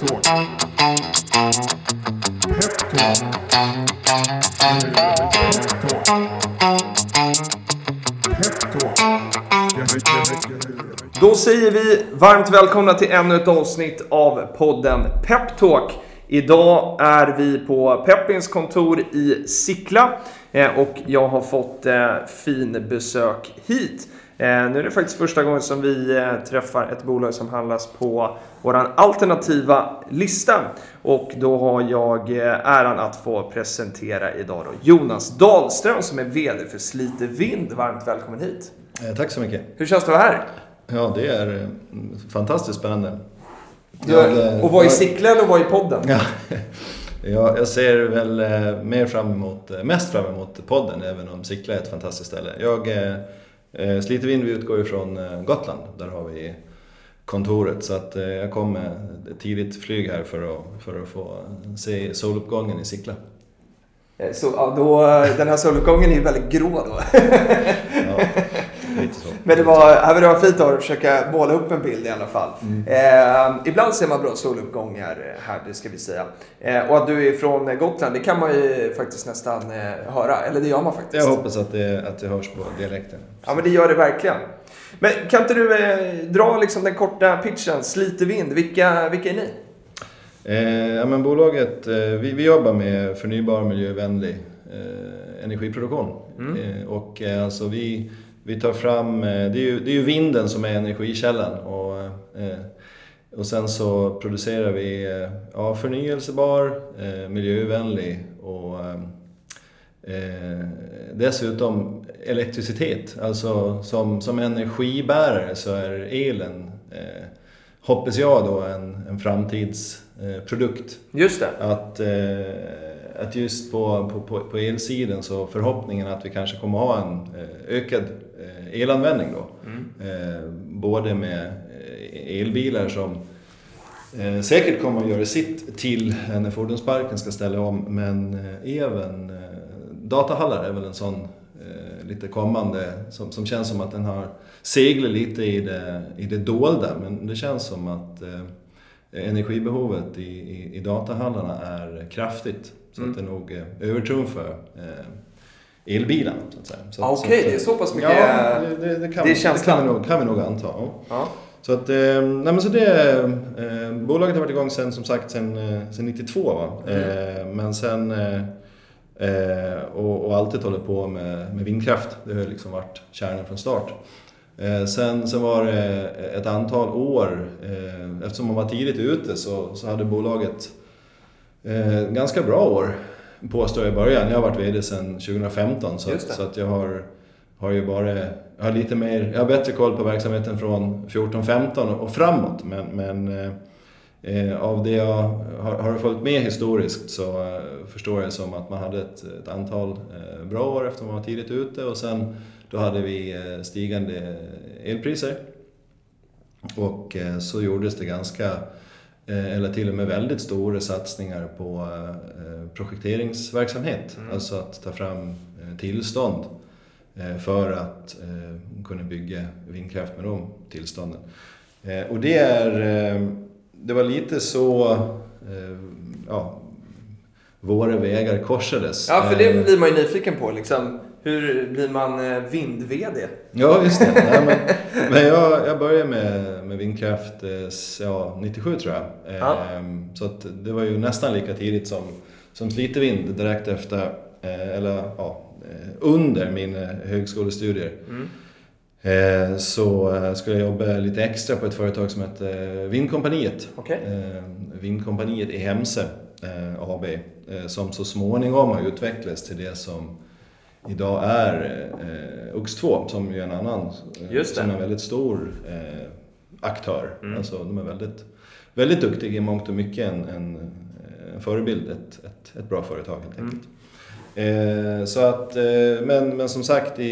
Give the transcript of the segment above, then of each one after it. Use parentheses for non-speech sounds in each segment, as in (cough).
Peptalk. Peptalk. Då säger vi varmt välkomna till ännu ett avsnitt av podden Peptalk. Idag är vi på Peppins kontor i Sickla eh, och jag har fått eh, fin besök hit. Eh, Nu är det faktiskt första gången som vi eh, träffar ett bolag som handlas på våran alternativa lista. Och då har jag eh, äran att få presentera idag då Jonas Dahlström som är VD för Slite Vind. Varmt välkommen hit. Tack så mycket. Hur känns det att vara här? Ja, det är fantastiskt spännande. Jag, och vara i Sickla eller vara i podden? Ja, (laughs) jag, jag ser väl mer fram emot, mest fram emot podden, även om Sickla är ett fantastiskt ställe. Jag, eh, Slitevind, vi utgår ju från eh, Gotland, där har vi kontoret. Så att eh, jag kom med tidigt flyg här för att, för att få se soluppgången i Sickla. Eh, så, ja, då, den här soluppgången är ju väldigt grå då. (laughs) Men det var, här var det fint att försöka måla upp en bild i alla fall. Mm. Eh, ibland ser man bra soluppgångar här, det ska vi säga. Eh, och att du är från Gotland, det kan man ju faktiskt nästan eh, höra. Eller det gör man faktiskt. Jag hoppas att det, att det hörs på dialekten. Ja, men det gör det verkligen. Men kan inte du eh, dra liksom den korta pitchen, Slite Vind, vilka, vilka är ni? Eh, ja, men bolaget, eh, vi, vi jobbar med förnybar miljövänlig energiproduktion. Mm. Och alltså vi, vi tar fram, eh, det, är ju, det är ju vinden som är energikällan. Och, eh, och sen så producerar vi eh, ja, förnyelsebar, eh, miljövänlig och eh, eh, dessutom elektricitet. Alltså som, som energibärare så är elen, eh, hoppas jag då, en, en framtidsprodukt. Just det. Att, eh, att just på, på, på, på elsidan så förhoppningen att vi kanske kommer ha en eh, ökad eh, elanvändning då. Eh, både med eh, elbilar som eh, säkert kommer att göra sitt till när fordonsparken ska ställa om men eh, även eh, datahallar är väl en sån eh, lite kommande som, som känns som att den har seglat lite i det, i det dolda men det känns som att eh, energibehovet i, i, i datahallarna är kraftigt. Så Mm. att det nog eh, övertrumfar elbilarna. Så att säga. Så, Ah, Okej, att, det är så pass mycket... Ja, det, det, det, kan, det är det kan, vi nog, kan vi nog anta. Ja. Så att, eh, nej men så det, eh, bolaget har varit igång sen, som sagt sen, eh, sen 92 va? Mm. Eh, men sen eh, eh, och, och alltid hållit på med, med vindkraft. Det har liksom varit kärnan från start. Eh, sen, sen var det ett antal år, eftersom man var tidigt ute så, så hade bolaget eh, ganska bra år påstår jag i början. Jag har varit VD sedan 2015 så, att, så att jag har, har ju bara jag har lite mer, jag har bättre koll på verksamheten från 14-15 och framåt men, men eh, eh, av det jag har, har följt med historiskt så eh, förstår jag som att man hade ett, ett antal eh, bra år efter man var tidigt ute och sen då hade vi eh, stigande elpriser och eh, så gjordes det ganska eller till och med väldigt stora satsningar på eh, projekteringsverksamhet. Mm. Alltså att ta fram eh, tillstånd eh, för att eh, kunna bygga vindkraft med de tillstånden. Eh, Och det är, eh, det var lite så, eh, ja, våra vägar korsades. ja, för det Eh, blir man ju nyfiken på. Liksom. Hur blir man eh, vind-VD? Ja, just det. Nej, men men jag, jag började med, med vindkraft eh, ja, 97 tror jag. Ja. Ehm, Så det var ju nästan lika tidigt som, som Slitevind direkt efter, eh, eller ja, under mina högskolestudier. Mm. Eh, Så skulle jag jobba lite extra på ett företag som hette Vindkompaniet. Okej. Eh, Vindkompaniet i Hemse AB. Som så småningom har utvecklats till det som idag är eh, Ux2 som ju är en annan, eh, som är en väldigt stor eh, aktör. Mm. Alltså de är väldigt, väldigt duktiga i mångt och mycket en, en, en förebild, ett, ett, ett bra företag helt Mm. enkelt. Eh, så att, eh, men, men som sagt i,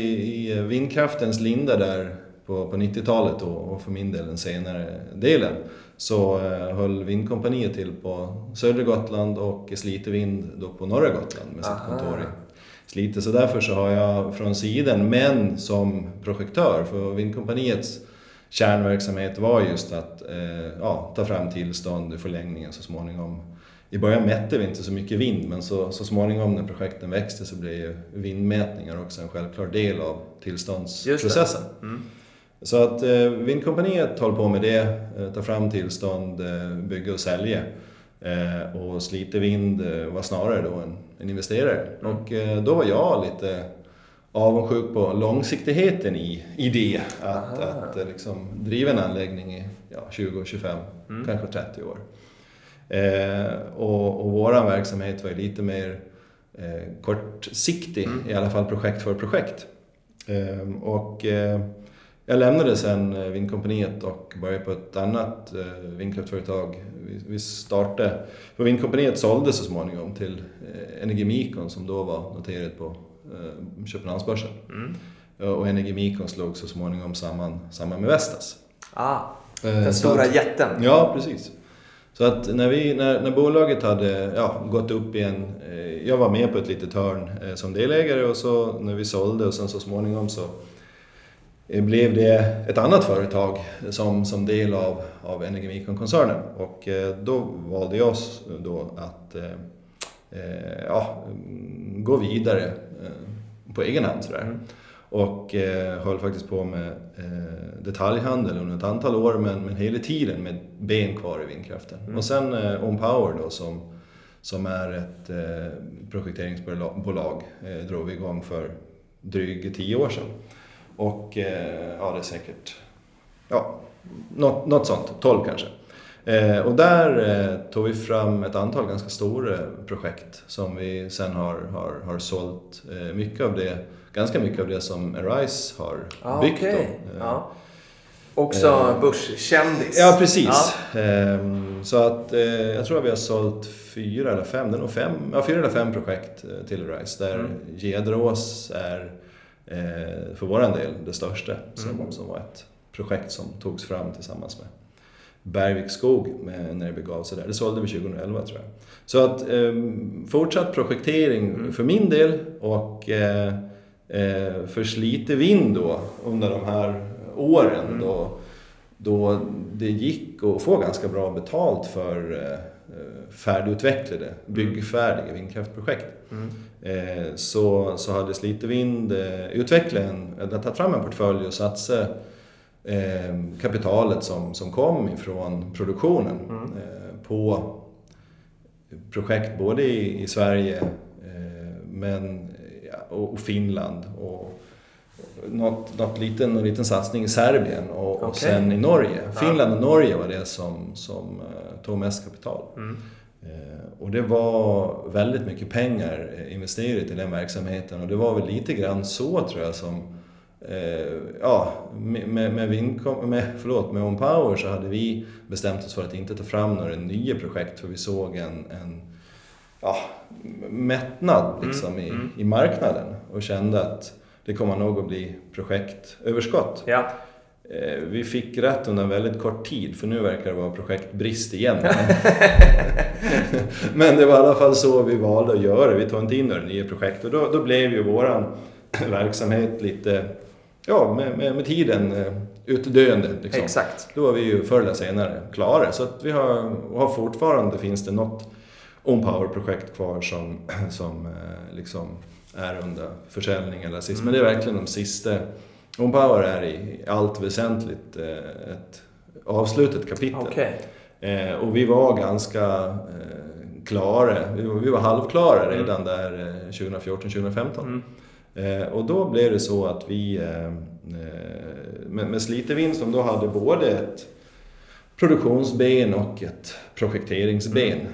i vindkraftens linda där på, på 90-talet och, och för min del den senare delen så eh, höll Vindkompaniet till på södra Gotland och Slite Vind då på norra Gotland med sitt Aha. kontor i Slite. Så därför så har jag från sidan, men som projektör för Vindkompaniets kärnverksamhet var just att eh, ja, ta fram tillstånd i förlängningen så småningom. I början mätte vi inte så mycket vind men så, så småningom när projekten växte så blev ju vindmätningar också en självklar del av tillståndsprocessen. Mm. Så att eh, Vindkompaniet håller på med det, eh, tar fram tillstånd, eh, bygga och sälja. Eh, och Slite Vind eh, var snarare då en, en investerare. Mm. Och eh, då var jag lite avundsjuk på långsiktigheten i, i det. Att, Aha. att eh, liksom driva en anläggning i ja, 20, 25, Mm. kanske 30 år. Eh, och, och våran verksamhet var lite mer eh, kortsiktig, Mm. i alla fall projekt för projekt. Och jag lämnade sen eh, Vindkompaniet och började på ett annat eh, vindkraftföretag. Vi, startade, för Vindkompaniet sålde så småningom till eh, Energimikon som då var noterat på Köpenhamnsbörsen. Mm. Och Energimikon slog så småningom samman, samman med Vestas. Ah, den stora att- jätten. Ja, precis. Så att när, vi, när, när bolaget hade ja, gått upp igen, jag var med på ett litet hörn som delägare och så när vi sålde och sen så småningom så blev det ett annat företag som, som del av, av Energimikon-koncernen. Och eh, då valde jag då att eh, eh, ja, gå vidare eh, på egen hand. Sådär. Och eh, höll faktiskt på med eh, detaljhandel under ett antal år men, men hela tiden med ben kvar i vindkraften. Mm. Och sen eh, OnPower då som, som är ett eh, projekteringsbolag eh, drog vi igång för drygt tio år sedan. Och eh, ja, det är säkert ja, något, något sånt, 12 kanske. Eh, och där eh, tog vi fram ett antal ganska stora projekt som vi sen har, har, har sålt mycket av det, ganska mycket av det som Arise har Ah, byggt. Eh, Ja. Också Eh, börskändis. Ja, precis. Ja. Ehm, så att jag tror att vi har sålt fyra eller fem, det är nog fem, ja, fyra eller fem projekt till Arise där Mm. Gedrås är eh, för våran del det största som, Mm. som var ett projekt som togs fram tillsammans med Bergvik skog med, när det begav sig där. Det sålde vi 2011 tror jag. Så att eh, fortsatt projektering Mm. för min del och eh, eh, för Slite Vind då under de här åren Mm. då, då det gick att få ganska bra betalt för eh, färdigutvecklade, byggfärdiga vindkraftprojekt. Mm. Eh, så, så hade Slite Vind eh, utvecklat en, eller tagit fram en portfölj och satsat eh, kapitalet som, som kom ifrån produktionen Mm. eh, på projekt både i, i Sverige eh, men, ja, och, och Finland och något, något liten, någon liten satsning i Serbien och, och Okej. sen i Norge. Finland och Norge var det som, som eh, tog mest kapital. Mm. Eh, Och det var väldigt mycket pengar eh, investerat i den verksamheten och det var väl lite grann så tror jag som eh, ja, med, med, med, Vindkom, med, förlåt, med OnPower så hade vi bestämt oss för att inte ta fram några nya projekt för vi såg en, en ja, mättnad liksom i, mm. i marknaden och kände att det kommer nog att bli projektöverskott. Ja. Eh, Vi fick rätt under en väldigt kort tid för nu verkar det vara projektbrist igen. (laughs) Men det var i alla fall så vi valde att göra. Vi tog inte in några nya projekt och då, då blev ju våran (clears throat) verksamhet lite, ja med, med, med tiden eh, utdöende. Liksom. Exakt. Då var vi ju förr eller senare klara. Så vi har, har fortfarande finns det något OnPower-projekt kvar som, (clears throat) som eh, liksom är under försäljning eller sist. Men det är verkligen de sista. OnPower är i allt väsentligt eh, ett avslutat kapitel. Okej. Eh, och vi var ganska eh, klara, vi var, halvklara redan där eh, 2014-2015. Mm. Och då blev det så att vi med, Slitevind som då hade både ett produktionsben och ett projekteringsben. Eh,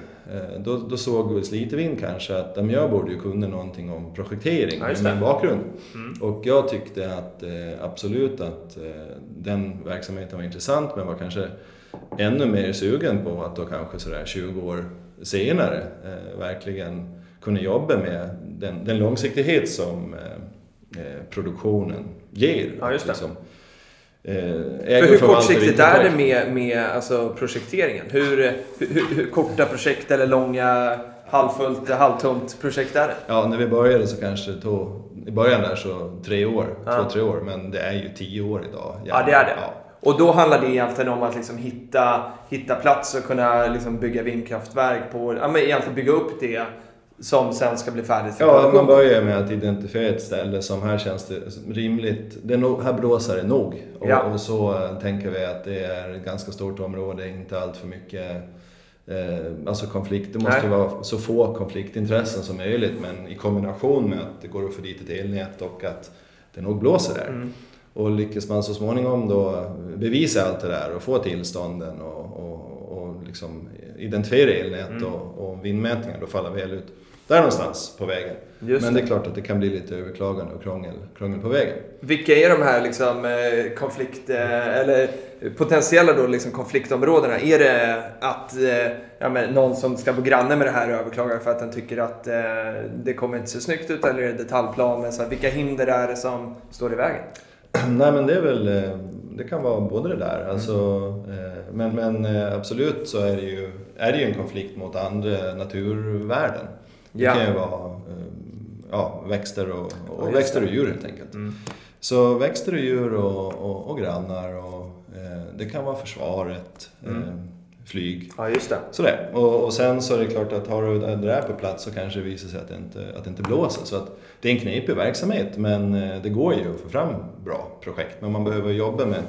då, då såg väl Slitevind kanske att "Ja, men jag borde ju kunna någonting om projektering med min bakgrund. Mm. Och jag tyckte att eh, absolut att eh, den verksamheten var intressant men var kanske ännu mer sugen på att då kanske sådär 20 år senare eh, verkligen kunna jobba med den, den långsiktighet som eh, eh, produktionen ger. Ja, just det. Liksom, eh, För äga och hur kortsiktigt är det med, med alltså projekteringen? Hur, hur, hur, korta projekt eller långa halvfullt, halvtomt projekt är det? Ja, när vi började så kanske det tog, i början där så tre år, Ja. två, tre år, men det är ju tio år idag. Ja, det är det. Ja. Och då handlar det egentligen om att liksom hitta, hitta plats och kunna liksom bygga vindkraftverk på, ja men egentligen bygga upp det som sen ska bli färdigt för Ja, man börjar med att identifiera ett ställe som här känns det rimligt. Det nog, här blåser det nog. Och, Ja. och så eh, tänker vi att det är ett ganska stort område, inte allt för mycket eh, alltså konflikt. Det måste Nej. vara så få konfliktintressen som möjligt men i kombination med att det går att få dit ett elnät och att det nog blåser där. Mm. Och lyckas man så småningom då bevisa allt det där och få tillstånden och, och, och liksom identifiera elnät Mm. och, och vindmätningar, då faller väl ut. Där någonstans på vägen. Just Men det. är klart att det kan bli lite överklagande och krångel, krångel på vägen. Vilka är de här liksom, eh, konflikt, eh, eller potentiella då liksom konfliktområdena? Är det att eh, ja, någon som ska bo granne med det här överklagar för att den tycker att eh, det kommer inte se snyggt ut? Eller är det? Så här, vilka hinder är det som står i vägen? (clears throat) Nej men det är väl, det kan vara både det där. Alltså, eh, men, men absolut så är det, ju, är det ju en konflikt mot andra naturvärden. Det Ja. kan ju vara eh, ja, växter och, Ja, och, just växter det. och djur helt enkelt. Mm. Så växter och djur och, och, och grannar och eh, det kan vara försvaret, Mm. eh, flyg. Ja, just det. Sådär. Och, och sen så är det klart att har du det där på plats så kanske det visar sig att det inte, att det inte blåser. Så att det är en knepig verksamhet men eh, det går ju att få fram bra projekt. Men man behöver jobba med,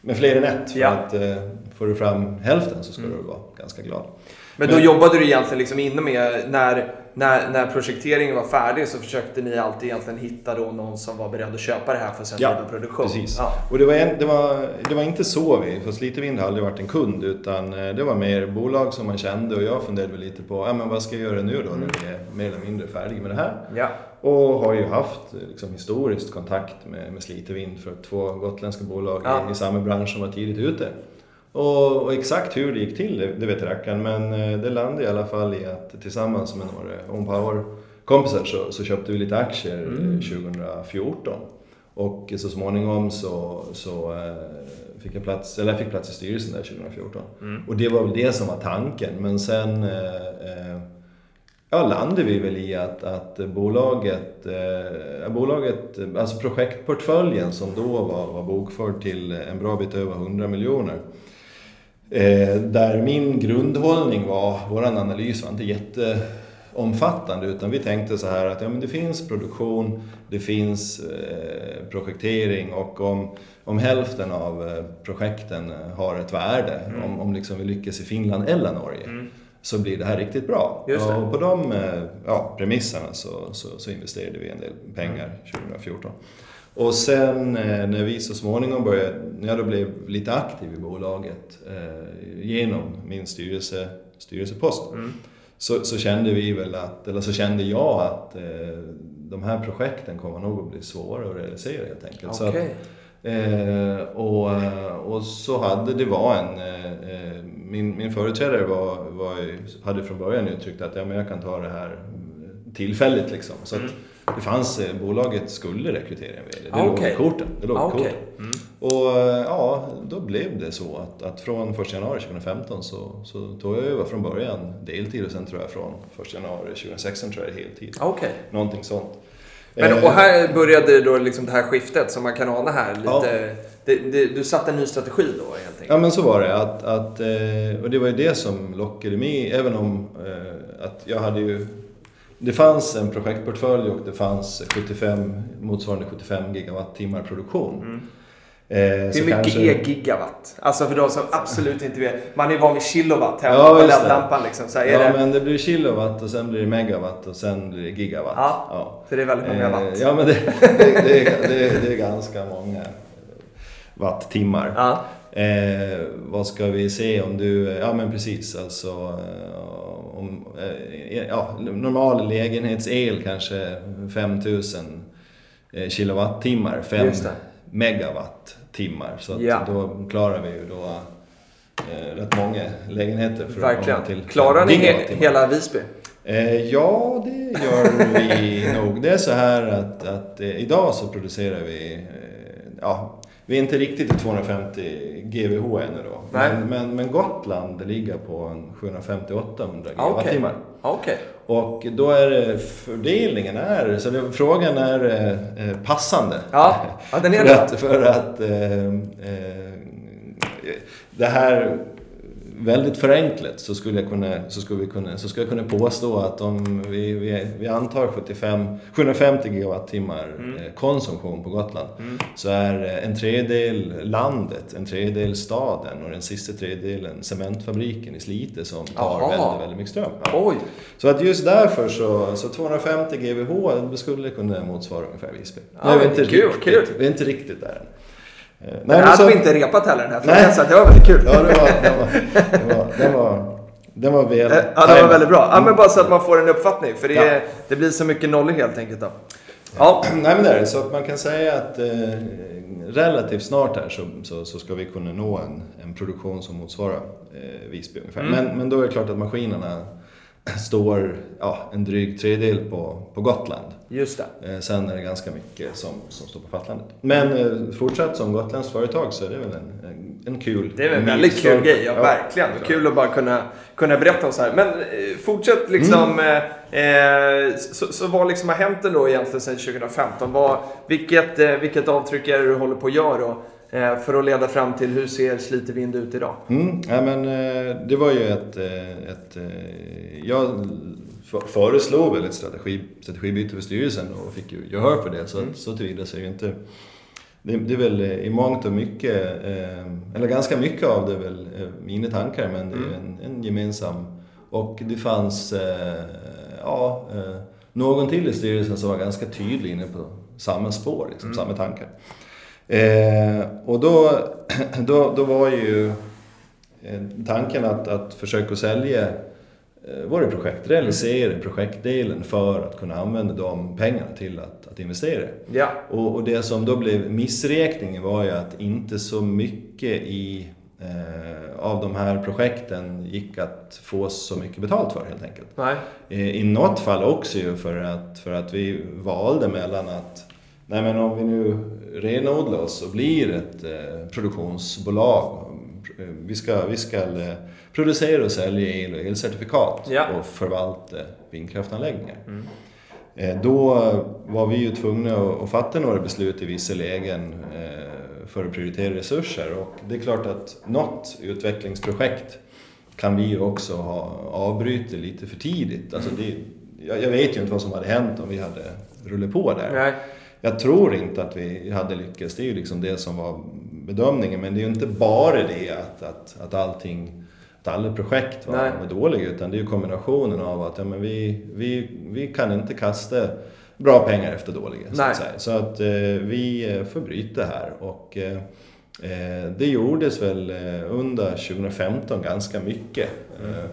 med fler än ett. För Ja. att eh, får du fram hälften så ska Mm. du vara ganska glad. Men då Men- jobbade du egentligen liksom inne med, när, när, när projekteringen var färdig så försökte ni alltid egentligen hitta då någon som var beredd att köpa det här för sen Ja, produktion? Precis. Ja. Och det var, en, det, var, det var inte så vi, för Slitevind har aldrig varit en kund utan eh, det var mer bolag som man kände och jag funderade lite på, ja men vad ska jag göra nu då när vi är mer eller mindre färdiga med det här? ja. Och har ju haft eh, liksom, historiskt kontakt med, med Slitevind för två gotländska bolag Ja. i, i samma bransch som var tidigt ute. Och, och exakt hur det gick till, det, det vet rackarn, men eh, det landade i alla fall i att tillsammans med några On Power-kompisar så, så köpte vi lite aktier Mm. 2014. Och så småningom så, så eh, fick jag plats, eller jag fick plats i styrelsen där 2014. Mm. Och det var väl det som var tanken, men sen eh, eh, Ja, landade vi väl i att, att bolaget, eh, bolaget, alltså projektportföljen som då var, var bokförd till en bra bit över 100 miljoner. Eh, där min grundhållning var, vår analys var inte jätteomfattande utan vi tänkte så här att ja, men det finns produktion, det finns eh, projektering och om, om hälften av eh, projekten har ett värde, om, om liksom vi lyckas i Finland eller Norge Mm. så blir det här riktigt bra. Och på de ja, premisserna så, så, så investerade vi en del pengar 2014. Och sen eh, när vi så småningom började, när jag då blev lite aktiv i bolaget eh, genom min styrelse, styrelsepost Mm. så, så kände vi väl att, eller så kände jag att eh, de här projekten kommer nog att bli svåra att realisera helt enkelt. Så att. Eh, och, och så hade det var en, eh, eh, min, min företrädare var, var, hade från början uttryckt att ja, men jag kan ta det här tillfälligt liksom. Så Mm. att det fanns, eh, bolaget skulle rekrytera en VD, det Ah, låg okej. i korten. Det låg Ah, korten. Mm. Och eh, ja, då blev det så att, att från 1 januari 2015 så, så tog jag över från början deltid och sen tror jag från 1 januari 2016 tror jag heltid. Okej. Någonting sånt. Men, Eh, och här började då liksom det här skiftet som man kan ana här. Lite, Ja. det, det, du satte en ny strategi då helt enkelt? Ja men så var det. Att, att, och det var ju det som lockade mig, även om att jag hade ju... Det fanns en projektportfölj och det fanns 75, motsvarande 75 gigawattimmar produktion. Mm. Eh, Hur mycket kanske- är gigawatt? Alltså för de som absolut inte vet. Man är van vid kilowatt hemma Ja, på. LED-lampan liksom. Så här, Ja det, men det blir kilowatt och sen blir det megawatt och sen blir det gigawatt. Ja. så det är väldigt många Eh, watt. Ja men det, det, det, är- det, är- ganska många wattimmar. Ja. Eh, vad ska vi se om du, ja men precis alltså eh, om, eh, ja, normal lägenhetsel kanske 5000 eh, kilowattimmar, 5 Just det. megawattimmar. Så att Ja. då klarar vi ju då eh, rätt många lägenheter för att Verkligen. komma till Klarar ni he hela Visby? Eh, ja, det gör vi (laughs) nog. Det är så här att, att eh, idag så producerar vi, eh, ja, vi är inte riktigt i 250 GWh ännu då. Men, men, men Gotland ligger på en 750-800 Ah, Okej. GWh. Okej. Och då är fördelningen är, så det, frågan är eh, passande. Ja. ja, den är för att, (laughs) för att eh, eh, det här väldigt förenklat så skulle jag kunna, så skulle vi kunna, så skulle jag kunna påstå att om vi, vi, vi antar 75, 750 gigawattimmar Mm. eh, konsumtion på Gotland så är eh, en tredjedel landet, en tredjedel staden och den sista tredjedelen cementfabriken i Slite som tar Jaha. väldigt, väldigt mycket ström. Ja. Oj! Så att just därför så, så 250 GWh skulle kunna motsvara ungefär Visby. Ja, är vi men inte kul, riktigt, kul. Vi är inte riktigt där än. Eh, Det men hade så- vi inte repat heller den här Nej. frågan, så att det var väldigt kul. Ja, det var, den var, den var, den var, den var väl Eh, Ja, det var väldigt bra. Ja, men bara så att man får en uppfattning, för det, Ja. det blir så mycket nollor helt enkelt då. Ja, (clears throat) Nej men det är det. Så man kan säga att eh, relativt snart här så, så, så ska vi kunna nå en, en produktion som motsvarar eh, Visby ungefär. Mm. Men, men då är det klart att maskinerna står ja, en dryg tredjedel på, på Gotland. just det. Eh, sen är det ganska mycket som, som står på fastlandet. Men eh, fortsatt som gotländskt företag så är det väl en, en, en kul Det är väl en väldigt kul grej, ja, verkligen. Kul att bara kunna, kunna berätta om så här. Men eh, fortsätt liksom. Mm. Eh, så, så vad liksom har hänt ändå egentligen sedan 2015? Vad, vilket, vilket avtryck är det du håller på att göra för att leda fram till hur ser Slite Vind ut idag? Mm, ja, men, eh, det var ju ett... eh, ett eh, jag föreslog väl ett strategi, strategibyte för styrelsen och fick ju gehör för det. Så, Mm. så tillvida så är det inte... Det, det är väl eh, i mångt och mycket, eh, eller ganska mycket av det är väl eh, mina tankar men det är ju en, en gemensam... Och det fanns, eh, ja, eh, någon till i styrelsen som var ganska tydlig inne på samma spår, liksom, samma tankar. Eh, och då, (clears throat) då, då var ju eh, tanken att, att försöka sälja eh, våra projekt, realisera projektdelen för att kunna använda de pengarna till att, att investera. Ja, Och, och det som då blev missräkningen var ju att inte så mycket i, eh, av de här projekten gick att få så mycket betalt för helt enkelt. nej. Eh, I något fall också ju för att, för att vi valde mellan att Nej men om vi nu renodlar oss och blir ett eh, produktionsbolag. eh, Vi ska, vi ska eh, producera och sälja el och elcertifikat Ja. och förvalta vindkraftanläggningar. Eh, då var vi ju tvungna att, att fatta några beslut i vissa lägen eh, för att prioritera resurser och det är klart att något utvecklingsprojekt kan vi ju också ha avbrutit lite för tidigt. Alltså det, jag, jag vet ju inte vad som hade hänt om vi hade rullat på där. nej. Jag tror inte att vi hade lyckats, det är ju liksom det som var bedömningen. Men det är ju inte bara det att, att, att allting, att alla projekt var, var dåliga. Utan det är ju kombinationen av att ja, men vi, vi, vi kan inte kasta bra pengar efter dåliga. Så att. Så att eh, vi eh, får bryta här. Och, eh, eh, det gjordes väl eh, under 2015 ganska mycket. Eh,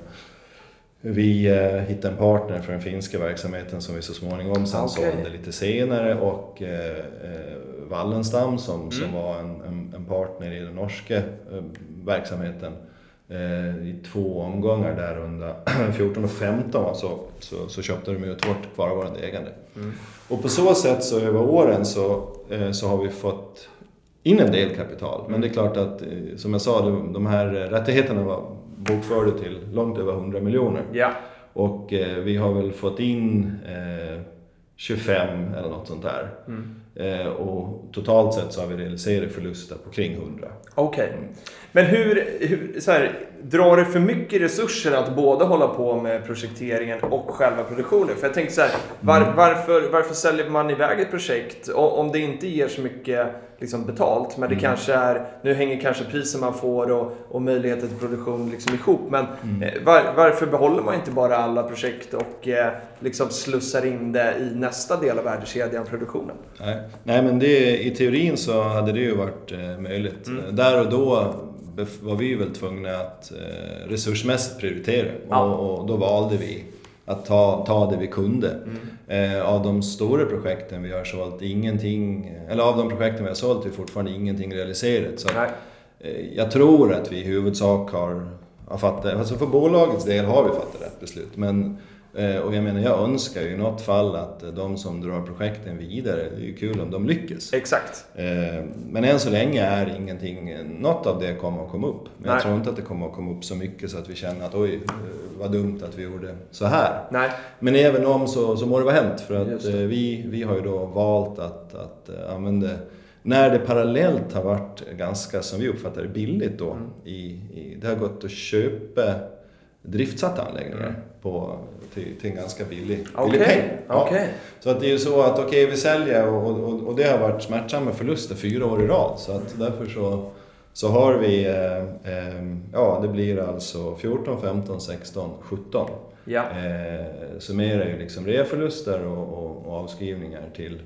vi eh, hittade en partner för den finska verksamheten som vi så småningom sen Okej. sålde lite senare och eh, eh, Wallenstam som, som Mm. var en, en, en partner i den norska eh, verksamheten eh, i två omgångar där under (clears throat) 14 och 15 va, så, så, köpte de ut vårt kvarvarande ägande. Mm. Och på så sätt så över åren så, eh, så har vi fått in en del kapital. Men det är klart att, som jag sa, de, de här rättigheterna var bokförda till långt över 100 miljoner. Ja, Och eh, vi har väl fått in eh, 25 eller något sånt där. Eh, och totalt sett så har vi realiserat förluster på kring 100. okej. Men hur, hur så här, drar det för mycket resurser att både hålla på med projekteringen och själva produktionen? För jag tänkte så här, var, varför, varför säljer man iväg ett projekt om det inte ger så mycket liksom, betalt? Men det kanske är, nu hänger kanske priset man får och, och möjligheter till produktion liksom ihop. Men eh, var, varför behåller man inte bara alla projekt och eh, liksom slussar in det i nästa del av värdekedjan, produktionen? Nej, Nej men det, i teorin så hade det ju varit eh, möjligt. Där och då var vi väl tvungna att eh, resursmässigt prioritera. Ja. Och, och då valde vi att ta, ta det vi kunde. Eh, av de stora projekten vi har sålt, ingenting, eller av de projekten vi har sålt är fortfarande ingenting realiserat. Så att. Eh, Jag tror att vi i huvudsak har, har fattat, alltså för bolagets del har vi fattat rätt beslut. Men, och jag menar, jag önskar ju i något fall att eh, de som drar projekten vidare, det är ju kul om de lyckas. Exakt. Eh, Men än så länge är ingenting, något av det kommer att komma upp. Men Nej. jag tror inte att det kommer att komma upp så mycket så att vi känner att oj, eh, vad dumt att vi gjorde så här. Nej. Men även om så, så må det vara hänt för att eh, vi, vi har ju då valt att, att eh, använda när det parallellt har varit ganska, som vi uppfattar det, billigt då. Mm. I, i, det har gått att köpa driftsatta anläggningar på, till, till en ganska billig, billig. Okej, peng. Ja. okej. Så att det är ju så att okej, vi säljer och, och, och det har varit smärtsamma förluster fyra år i rad. Så att därför så, så har vi, eh, eh, ja det blir alltså 14, 15, 16, 17. Ja. Eh, summerar ju liksom reaförluster och, och, och avskrivningar till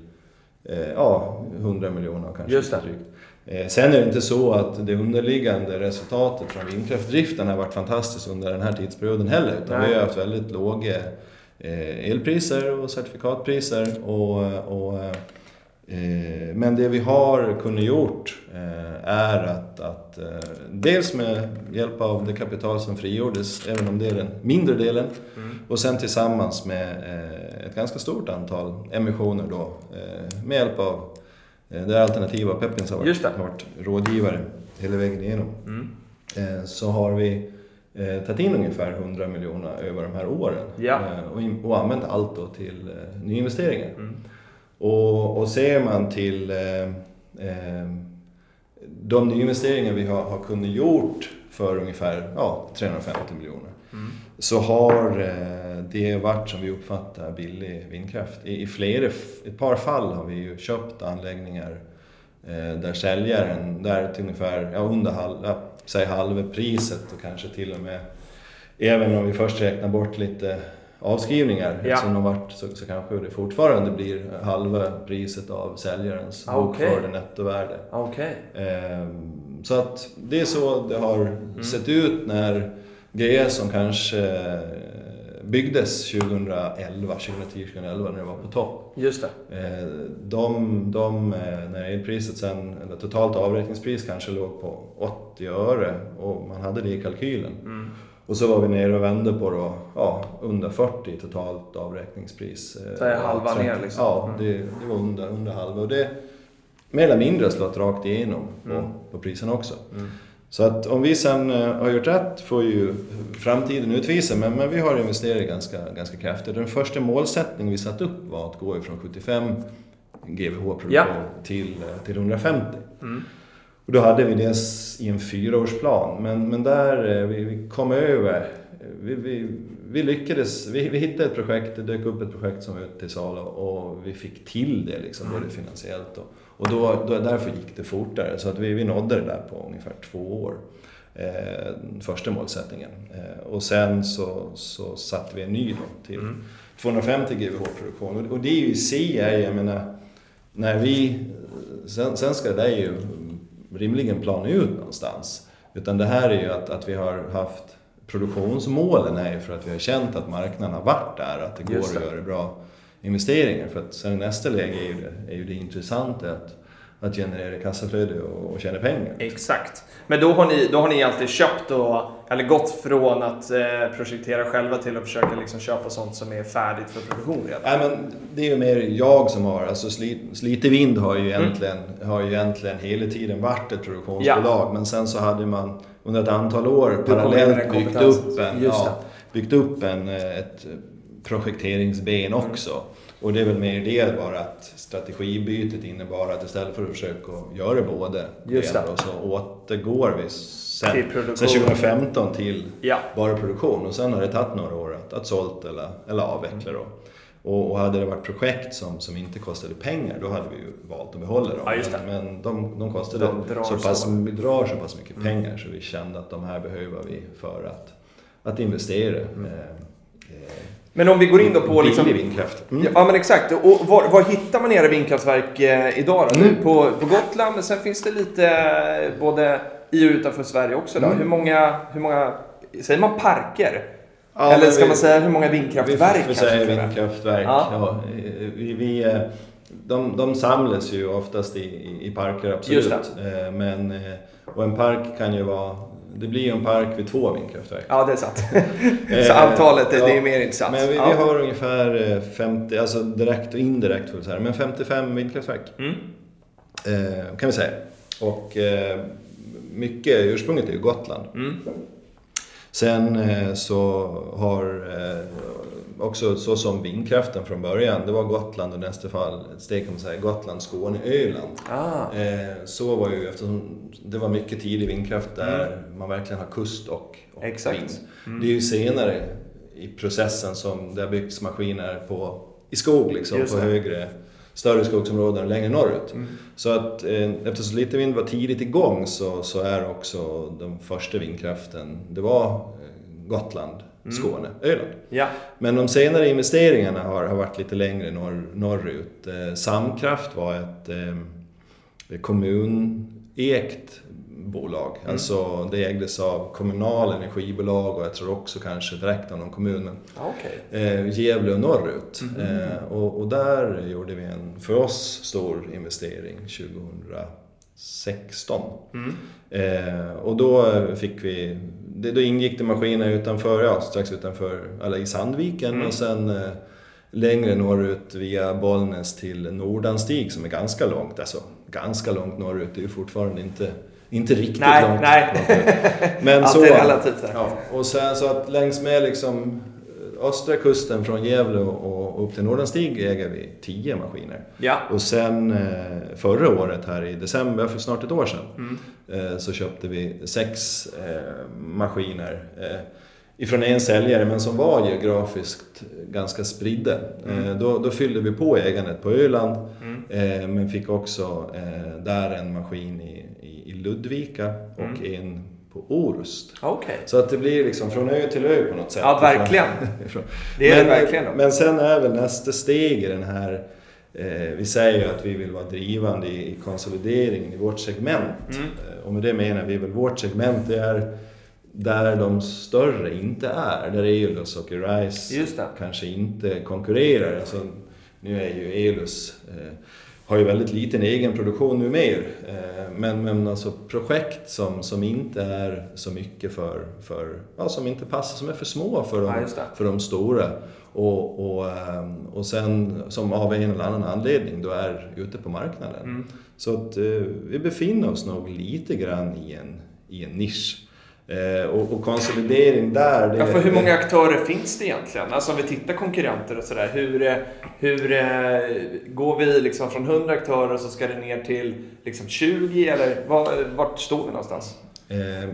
eh, ja, 100 miljoner kanske. Just det. drygt. Eh, sen är det inte så att det underliggande resultatet från vindkraftdriften har varit fantastiskt under den här tidsperioden heller. Utan Nej. vi har haft väldigt låga eh, elpriser och certifikatpriser. Och, och, eh, men det vi har kunnat gjort eh, är att, att eh, dels med hjälp av det kapital som frigjordes, även om det är den mindre delen, Mm. och sen tillsammans med ett ganska stort antal emissioner då, med hjälp av eh, det alternativa Peppins har varit, har varit rådgivare hela vägen igenom. Mm. Eh, så har vi eh, tagit in ungefär 100 miljoner över de här åren Ja. och, och använt allt då till nyinvesteringar. Mm. Och, och ser man till eh, de nyinvesteringar vi har, har kunnat gjort för ungefär ja, 350 miljoner Mm. Så har eh, det varit som vi uppfattar billig vindkraft. I, i flera, ett par fall har vi ju köpt anläggningar eh, där säljaren, där till ungefär ja, under halv, ja, säg halva priset och kanske till och med Även om vi först räknar bort lite avskrivningar Ja. som har varit, så, så kanske det fortfarande blir halva priset av säljarens Ah, okej. bokförda nettovärde. Okej. Ehm, Så att det är så det har sett ut när GS som kanske eh, byggdes 2011, 2010-2011 när det var på topp. Just det. Eh, De, de, eh, när elpriset sen, eller totalt avräkningspris kanske låg på 80 öre och man hade det i kalkylen. Mm. Och så var vi nere och vände på då, ja, under 40 i totalt avräkningspris. Så är halva ja, ner liksom. Ja, det, det var under, under halva. Och det mer eller mindre slått rakt igenom på, Mm. på priserna också. Mm. Så att om vi sen eh, har gjort rätt får ju framtiden utvisa, men, men vi har investerat ganska, ganska kraftigt. Den första målsättningen vi satt upp var att gå ifrån 75 GWh produktion Ja. till, eh, till 150. Mm. Och då hade vi det i en fyraårsplan, men, men där eh, vi, vi kom över. Vi, vi, vi lyckades, vi, vi hittade ett projekt, det dök upp ett projekt som var ute till salu och vi fick till det liksom, både finansiellt och, och då, då, därför gick det fortare. Så att vi, vi nådde det där på ungefär två år. Eh, första målsättningen. Eh, och sen så, så satte vi en ny då till Mm. 250 GWh produktion. Och, och det är ju i sig, jag menar, när vi... Sen, sen ska det där ju rimligen plana ut någonstans. Utan det här är ju att, att vi har haft produktionsmålen är ju för att vi har känt att marknaden har varit där, att det går det. att göra bra investeringar. För att sen nästa läge är ju det, är ju det intressanta att, att generera kassaflöde och, och tjäna pengar. Exakt. Men då har ni, då har ni alltid köpt och, eller gått från att eh, projektera själva till att försöka liksom köpa sånt som är färdigt för produktion redan? Nej, men det är ju mer jag som har, alltså Sli- Slite Vind har ju, egentligen, har ju egentligen hela tiden varit ett produktionsbolag. Men sen så hade man under ett antal år parallellt byggt upp, en, ja, byggt upp en, ett projekteringsben Mm. också. Och det är väl mer det bara att strategibytet innebar att istället för att försöka göra både Just det. och så återgår vi sen, Till sen 2015 till Ja. bara produktion och sen har det tagit några år att, att sålt eller, eller avveckla då. Och, och hade det varit projekt som, som inte kostade pengar då hade vi ju valt att behålla dem. Ja, men de, de kostade De drar så pass, så. drar så pass mycket Mm. pengar så vi kände att de här behöver vi för att, att investera. Mm. Eh, eh, Men om vi går in då på liksom... billig vindkraft. Mm. Ja men exakt. Och var, var hittar man era vindkraftverk eh, idag då? Mm. Nu På, på Gotland, men sen finns det lite eh, både i och utanför Sverige också då. Mm. Hur, många, hur många, säger man parker? Ja, Eller ska vi- man säga hur många vindkraftverk Vi får säga vindkraftverk. Ja. Ja. vi, vi, eh, de, de samlas ju oftast i, i, parker, absolut. Men, och en park kan ju vara... Det blir ju en park vid två vindkraftverk. Ja, det är sant. (laughs) Så Eh, antalet, det, ja. det är mer intressant. Men vi, ja. vi har ungefär eh, 50, alltså direkt och indirekt vi säga, men 55 vindkraftverk Mm. eh, kan vi säga. Och eh, mycket, ursprunget är ju Gotland. Mm. Sen eh, så har eh, också så som vindkraften från början, det var Gotland och nästa fall steg kan man säga, Gotland, Skåne, Öland. Ah, Eh, så var ju eftersom det var mycket tidig vindkraft där man verkligen har kust och, och Mm. Exakt. Mm. vind. Det är ju senare i processen som det har byggts maskiner på, i skog liksom, Just på det. högre, större skogsområden längre norrut. Mm. Så att eh, eftersom lite vind var tidigt igång så, så är också den första vindkraften, det var eh, Gotland, Mm. Skåne, Öland. ja. Men de senare investeringarna har, har varit lite längre norr, norrut. Eh, Samkraft var ett eh, kommunägt bolag. Mm. Alltså det ägdes av kommunal energibolag och jag tror också kanske direkt av någon kommun. Men, Ah, Okej. eh, Gävle och norrut. Mhm. Eh, och, och där gjorde vi en, för oss, stor investering 2016. Mm. Eh, och då fick vi, det, då ingick det maskiner utanför, ja, strax utanför, eller i Sandviken Mm. och sen eh, längre norrut via Bollnäs till Nordanstig som är ganska långt, alltså ganska långt norrut, det är ju fortfarande inte, inte riktigt Nej, långt. nej. (laughs) Men så, är relativt där. ja, och sen så att längs med liksom östra kusten från Gävle och, upp till Nordanstig äger vi 10 maskiner. Ja. Och sen eh, förra året här i december, för snart ett år sedan, Mm. eh, så köpte vi sex eh, maskiner eh, ifrån en säljare men som var geografiskt ganska spridda. Eh, då, då fyllde vi på ägandet på Öland Mm. eh, men fick också eh, där en maskin i Ludvika och en på Orust. Okej. Så att det blir liksom från ö till ö på något sätt. Ja, verkligen. (laughs) Det är men, det verkligen. Då. Men sen är väl nästa steg i den här eh, vi säger ju att vi vill vara drivande i, i konsolideringen i vårt segment. Mm. Eh, och med det menar vi väl vårt segment det är där de större inte är. Där Eolus och Arise kanske inte konkurrerar. Alltså, nu är ju Eolus eh, har ju väldigt liten egen produktion nu mer. Eh, men, men alltså projekt som, som inte är så mycket för, för ja, som inte passar, som är för små för de, Ja, för de stora. Och, och, ehm, och sen som av en eller annan anledning då är ute på marknaden. Mm. Så att eh, vi befinner oss nog lite grann i en, i en nisch. Eh, och, och konsolidering där... Det, Ja, för hur många aktörer finns det egentligen? Alltså om vi tittar konkurrenter och sådär. Hur, eh, hur eh, går vi liksom från 100 aktörer så ska det ner till liksom 20? Eller var, vart står vi någonstans? Eh,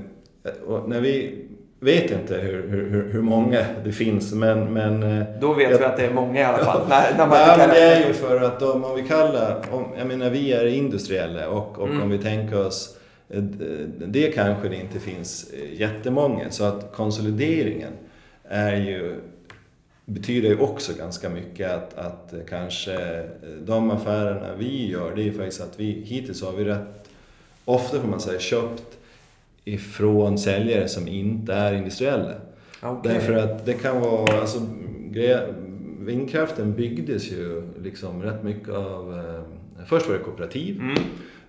när vi vet inte hur, hur, hur- många det finns men... men eh, Då vet jag- vi att det är många i alla fall. (laughs) när, när man Nej, men det är ju för att om, om vi kallar, om, jag menar vi är industriella och, och Mm. om vi tänker oss det kanske det inte finns eh, jättemånga så att konsolideringen är ju betyder ju också ganska mycket att, att eh, kanske eh, de affärerna vi gör det är ju faktiskt att vi hittills har vi rätt ofta får man säga köpt ifrån säljare som inte är industriella. Okej. Därför att det kan vara, alltså, vindkraften byggdes ju liksom rätt mycket av, först var det kooperativ Mm.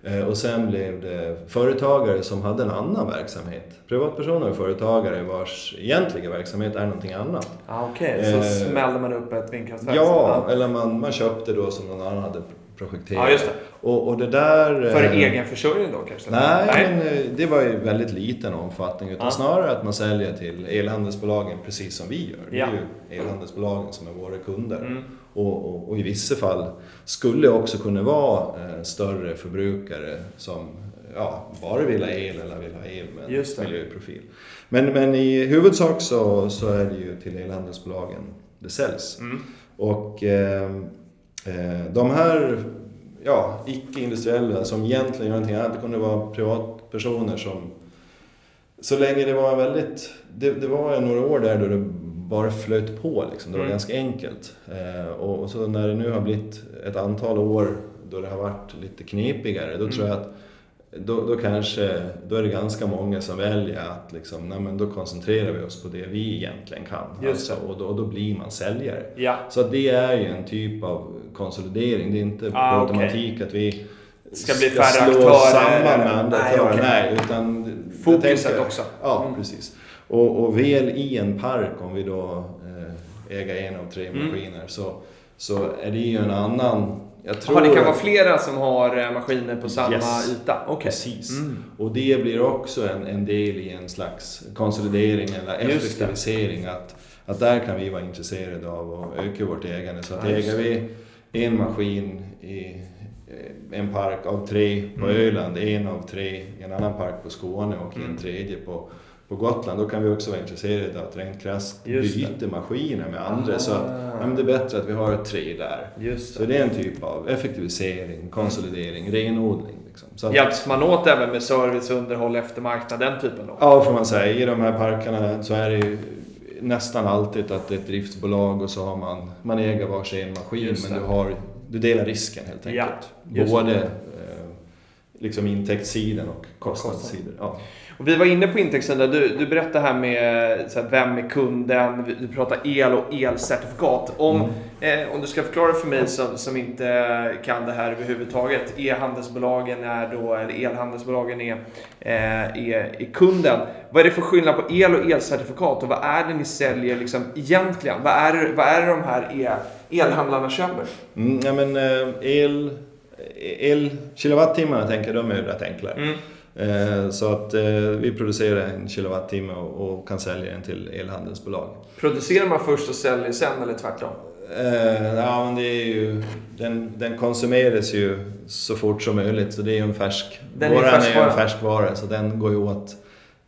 Eh, och sen blev det företagare som hade en annan verksamhet. Privatpersoner och företagare vars egentliga verksamhet är någonting annat. Ja, Okej, så Eh, smällde man upp ett vindkraftverk? Ja, eller man, man köpte då som någon annan hade projekterat. Ja, just det. Och, och det där... För eh, egen försörjning då kanske? Nej, men eh, det var ju väldigt liten omfattning. Utan Ja. snarare att man säljer till elhandelsbolagen precis som vi gör. Det Ja. är ju elhandelsbolagen som är våra kunder. Mm. Och, och, och i vissa fall skulle också kunna vara eh, större förbrukare som ja, bara vill ha el eller vill ha el med Just det. miljöprofil. Men, men i huvudsak så, så är det ju till elhandelsbolagen det säljs. Mm. Och eh, eh, de här ja, icke-industriella som egentligen gör någonting annat, det kunde vara privatpersoner som så länge det var väldigt, det, det var några år där då det bara flöt på liksom. Det var Mm. ganska enkelt. Eh, och, och så när det nu har blivit ett antal år då det har varit lite knepigare, då Mm. tror jag att då, då kanske, då är det ganska många som väljer att liksom, nej men då koncentrerar vi oss på det vi egentligen kan. Alltså, och, då, och då blir man säljare. Ja, Så det är ju en typ av konsolidering. Det är inte Ah, automatik att vi Ska bli ska slå aktörer. samman med andra Nej, aktörer. okej. Nej, utan jag fokuset tänker- också. Ja, Mm. precis. Och, och väl i en park, om vi då eh, äger en av tre Mm. maskiner, så, så är det ju en annan jag tror... Jaha, det kan vara flera som har eh, maskiner på samma Yes. yta? Okej. Precis. Mm. Och det blir också en, en del i en slags konsolidering eller effektivisering. Att, att där kan vi vara intresserade av att öka vårt ägande. Så att just äger vi en maskin i eh, en park av tre på Mm. Öland, en av tre i en annan park på Skåne och Mm. en tredje på, på Gotland. Då kan vi också vara intresserade av att rent krasst det. byta maskiner med andra. Så att Ah. ja, det är bättre att vi har tre där. Just Så det. det är en typ av effektivisering, konsolidering, renodling. Liksom. Så att- Hjälps man åt även med service, underhåll, eftermarknad, den typen då? Ja, får man säga. I de här parkerna så är det ju nästan alltid att det är ett driftsbolag och så har man, man äger varsin maskin men det. du, har, du delar risken helt Ja, enkelt. just Både det. Liksom intäktssidan och kostnadssidan. Ja. Och vi var inne på intäktssidan. Du, du berättade här med så här, vem är kunden? Du pratar el och elcertifikat. Om, Mm. eh, om du ska förklara för mig som, som inte kan det här överhuvudtaget. E-handelsbolagen är då, eller elhandelsbolagen är, eh, är, är kunden. Vad är det för skillnad på el och elcertifikat och vad är det ni säljer liksom egentligen? Vad är, vad är det de här el, elhandlarna köper? Mm, ja, men eh, el, el, kilowattimmarna tänker de är ju rätt enkla. Mm. Eh, Så att eh, vi producerar en kilowattimme och, och kan sälja den till elhandelsbolag. Producerar man först och säljer sen eller tvärtom? Eh, ja, men det är ju, den, den konsumeras ju så fort som möjligt så det är ju en färsk Den är våran är ju färskvara. en färskvara så den går ju åt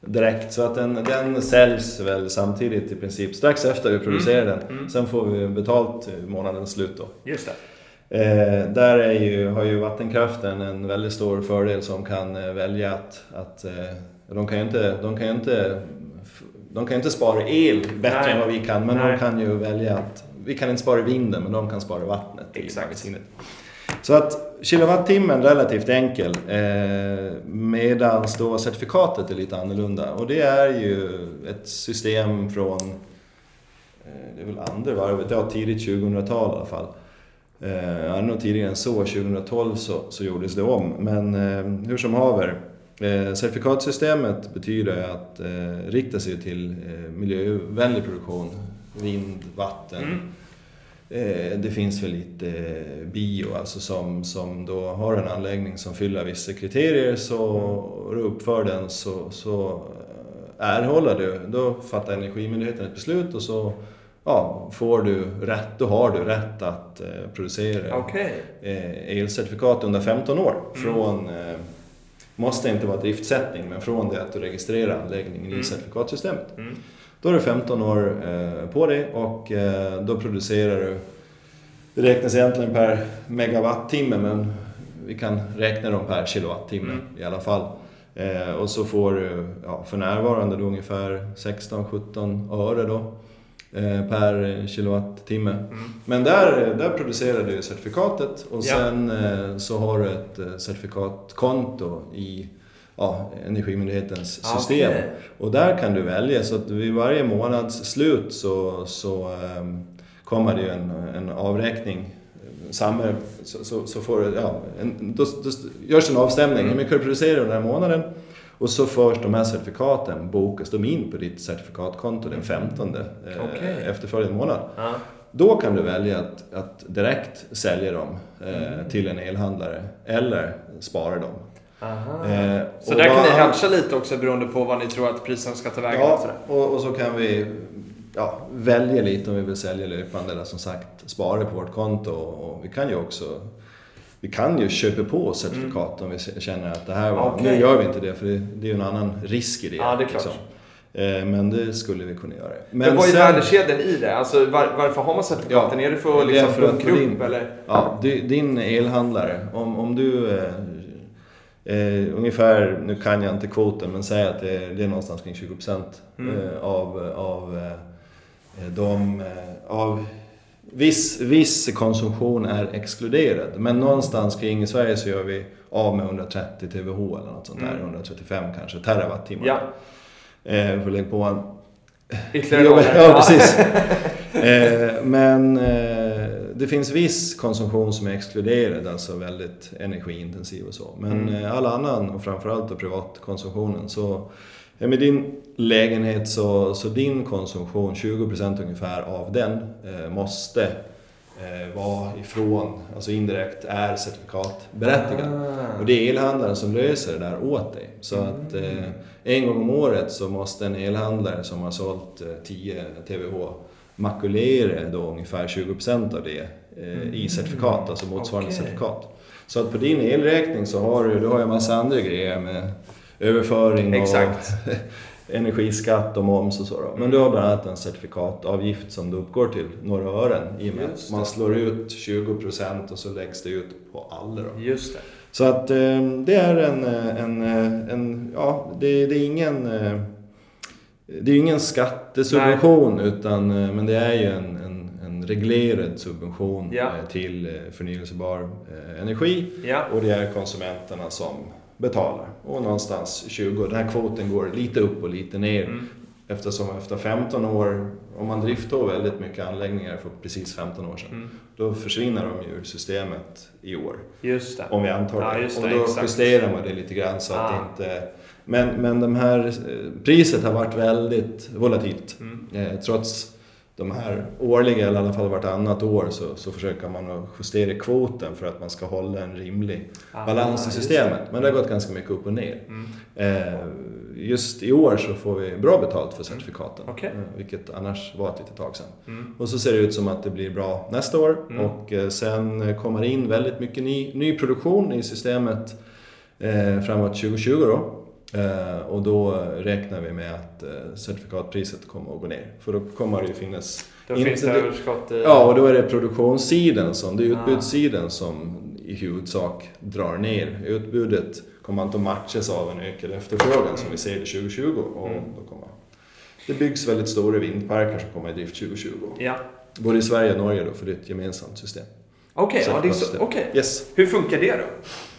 direkt. Så att den, den säljs väl samtidigt i princip strax efter vi producerar den. Mm. Sen får vi betalt månadens slut då. Just det. Eh, där är ju, har ju vattenkraften en väldigt stor fördel som kan eh, välja att, att eh, de kan ju inte, de kan inte, de kan inte spara el bättre Nej. än vad vi kan, men Nej. de kan ju välja att, vi kan inte spara vinden, men de kan spara vattnet i Exakt. magasinet. Så att kilowattimmen är relativt enkel, eh, medan då certifikatet är lite annorlunda. Och det är ju ett system från, eh, det är väl andra varvet, ja tidigt 2000-tal i alla fall. Eh, nog tidigare än så, 2012 så, så gjordes det om. Men eh, hur som haver, eh, certifikatsystemet betyder att eh, rikta sig till eh, miljövänlig produktion, vind, vatten. Mm. Eh, det finns väl lite eh, bio, alltså som, som då har en anläggning som fyller vissa kriterier så och du uppför den så, så eh, erhåller du, då fattar Energimyndigheten ett beslut och så ja, får du rätt, då har du rätt att eh, producera Okej. eh, elcertifikat under 15 år. Från, eh, måste inte vara driftsättning, men från det att du registrerar anläggningen Mm. i certifikatsystemet. Mm. Då är du 15 år på dig och då producerar du, det räknas egentligen per megawattimme men vi kan räkna dem per kilowattimme Mm. i alla fall. Och så får du ja, för närvarande då ungefär 16-17 öre då, per kilowattimme. Mm. Men där, där producerar du certifikatet och sen eh, så har du ett eh, certifikatkonto i ja, Energimyndighetens system. Okej. Och där kan du välja, så att vid varje månads slut så, så ehm, kommer det ju en, en avräkning. Samma, så, så, så får du, ja, en, då, då görs en avstämning, hur mycket du producerar den här månaden. Och så förs de här certifikaten, bokas de in på ditt certifikatkonto den 15 eh, Okej. efterföljande månad. Ja. Då kan du välja att, att direkt sälja dem eh, till en elhandlare eller spara dem. Eh, Så där kan ni hedga lite också beroende på vad ni tror att priserna ska ta vägen. Ja, och, och så kan vi ja, välja lite om vi vill sälja löpande eller som sagt spara på vårt konto. Och vi kan ju också vi kan ju köpa på certifikat om vi känner att det här var... Okej. Nu gör vi inte det för det, det är ju en annan risk i det. Ja, det är klart. Eh, Men det skulle vi kunna göra. Men, vad är sen- värdekedjan i det? Alltså, var, varför har man certifikaten? Ja, är det för att liksom, för att din- eller? Ja, di- din elhandlare, om, om du... Eh, eh, ungefär, nu kan jag inte kvoten, men säg att det är, det är någonstans kring 20 procent Mm. eh, av, av eh, de... Av viss, viss konsumtion är exkluderad, men någonstans kring i Sverige så gör vi av med 130 TWh eller något sånt där, Mm. 135 kanske, terawattimmar. Ja, Eh, får lägga på en ytterligare Ja, (laughs) precis. (laughs) eh, men eh, det finns viss konsumtion som är exkluderad, alltså väldigt energiintensiv och så. Men Mm. eh, all annan, och framförallt privatkonsumtionen, så med din lägenhet så, så din konsumtion, 20% ungefär av den, eh, måste eh, varifrån, alltså indirekt, är certifikatberättigad. Ah. Och det är elhandlaren som löser det där åt dig. Så att eh, en gång om året så måste en elhandlare som har sålt eh, 10 TWh makulera då ungefär 20% av det eh, i certifikat, alltså motsvarande Okej. certifikat. Så att på din elräkning så har du, du har ju en massa andra grejer med överföring Exakt. och (laughs) energiskatt och moms och så då. Men du har bland annat en certifikatavgift som du uppgår till några ören i och med att man slår ut 20% och så läggs det ut på alla då. Just det. Så att eh, det är en, en, en ja, det, det är ingen eh, det är ingen skattesubvention utan, eh, men det är ju en, en, en reglerad subvention Ja. eh, till förnyelsebar energi Ja. och det är konsumenterna som betalar. Och någonstans 20, den här kvoten går lite upp och lite ner Mm. eftersom efter 15 år, om man driftar väldigt mycket anläggningar för precis 15 år sedan, Mm. då försvinner de ju ur systemet i år. Just det. Om vi antar Ja, det. och det, då exakt. justerar man det lite grann så att Ah. det inte... Men, men de här, eh, priset har varit väldigt volatilt. Mm. Eh, trots de här årliga, eller i alla fall vartannat år, så, så försöker man justera kvoten för att man ska hålla en rimlig Ah, balans i systemet. Men det har gått ganska mycket upp och ner. Mm. Eh, just i år så får vi bra betalt för certifikaten, Okej. eh, vilket annars var ett litet tag sedan. Mm. Och så ser det ut som att det blir bra nästa år Mm. och eh, sen kommer in väldigt mycket ny, ny produktion i systemet eh, framåt 2020 då. Eh, och då räknar vi med att eh, certifikatpriset kommer att gå ner. För då kommer det ju finnas... Då finns det överskott i... Ja, och då är det produktionssidan som, det är Ah. utbudssidan som i huvudsak drar ner. Utbudet kommer inte att matchas av en ökad efterfrågan som vi ser det 2020. Och Mm. då kommer, det byggs väldigt stora vindparker som kommer i drift 2020. Ja. Både i Sverige och Norge då, för det är ett gemensamt system. Okej, ja, det är så. Certifikatsystem. Okej. Yes. Hur funkar det då?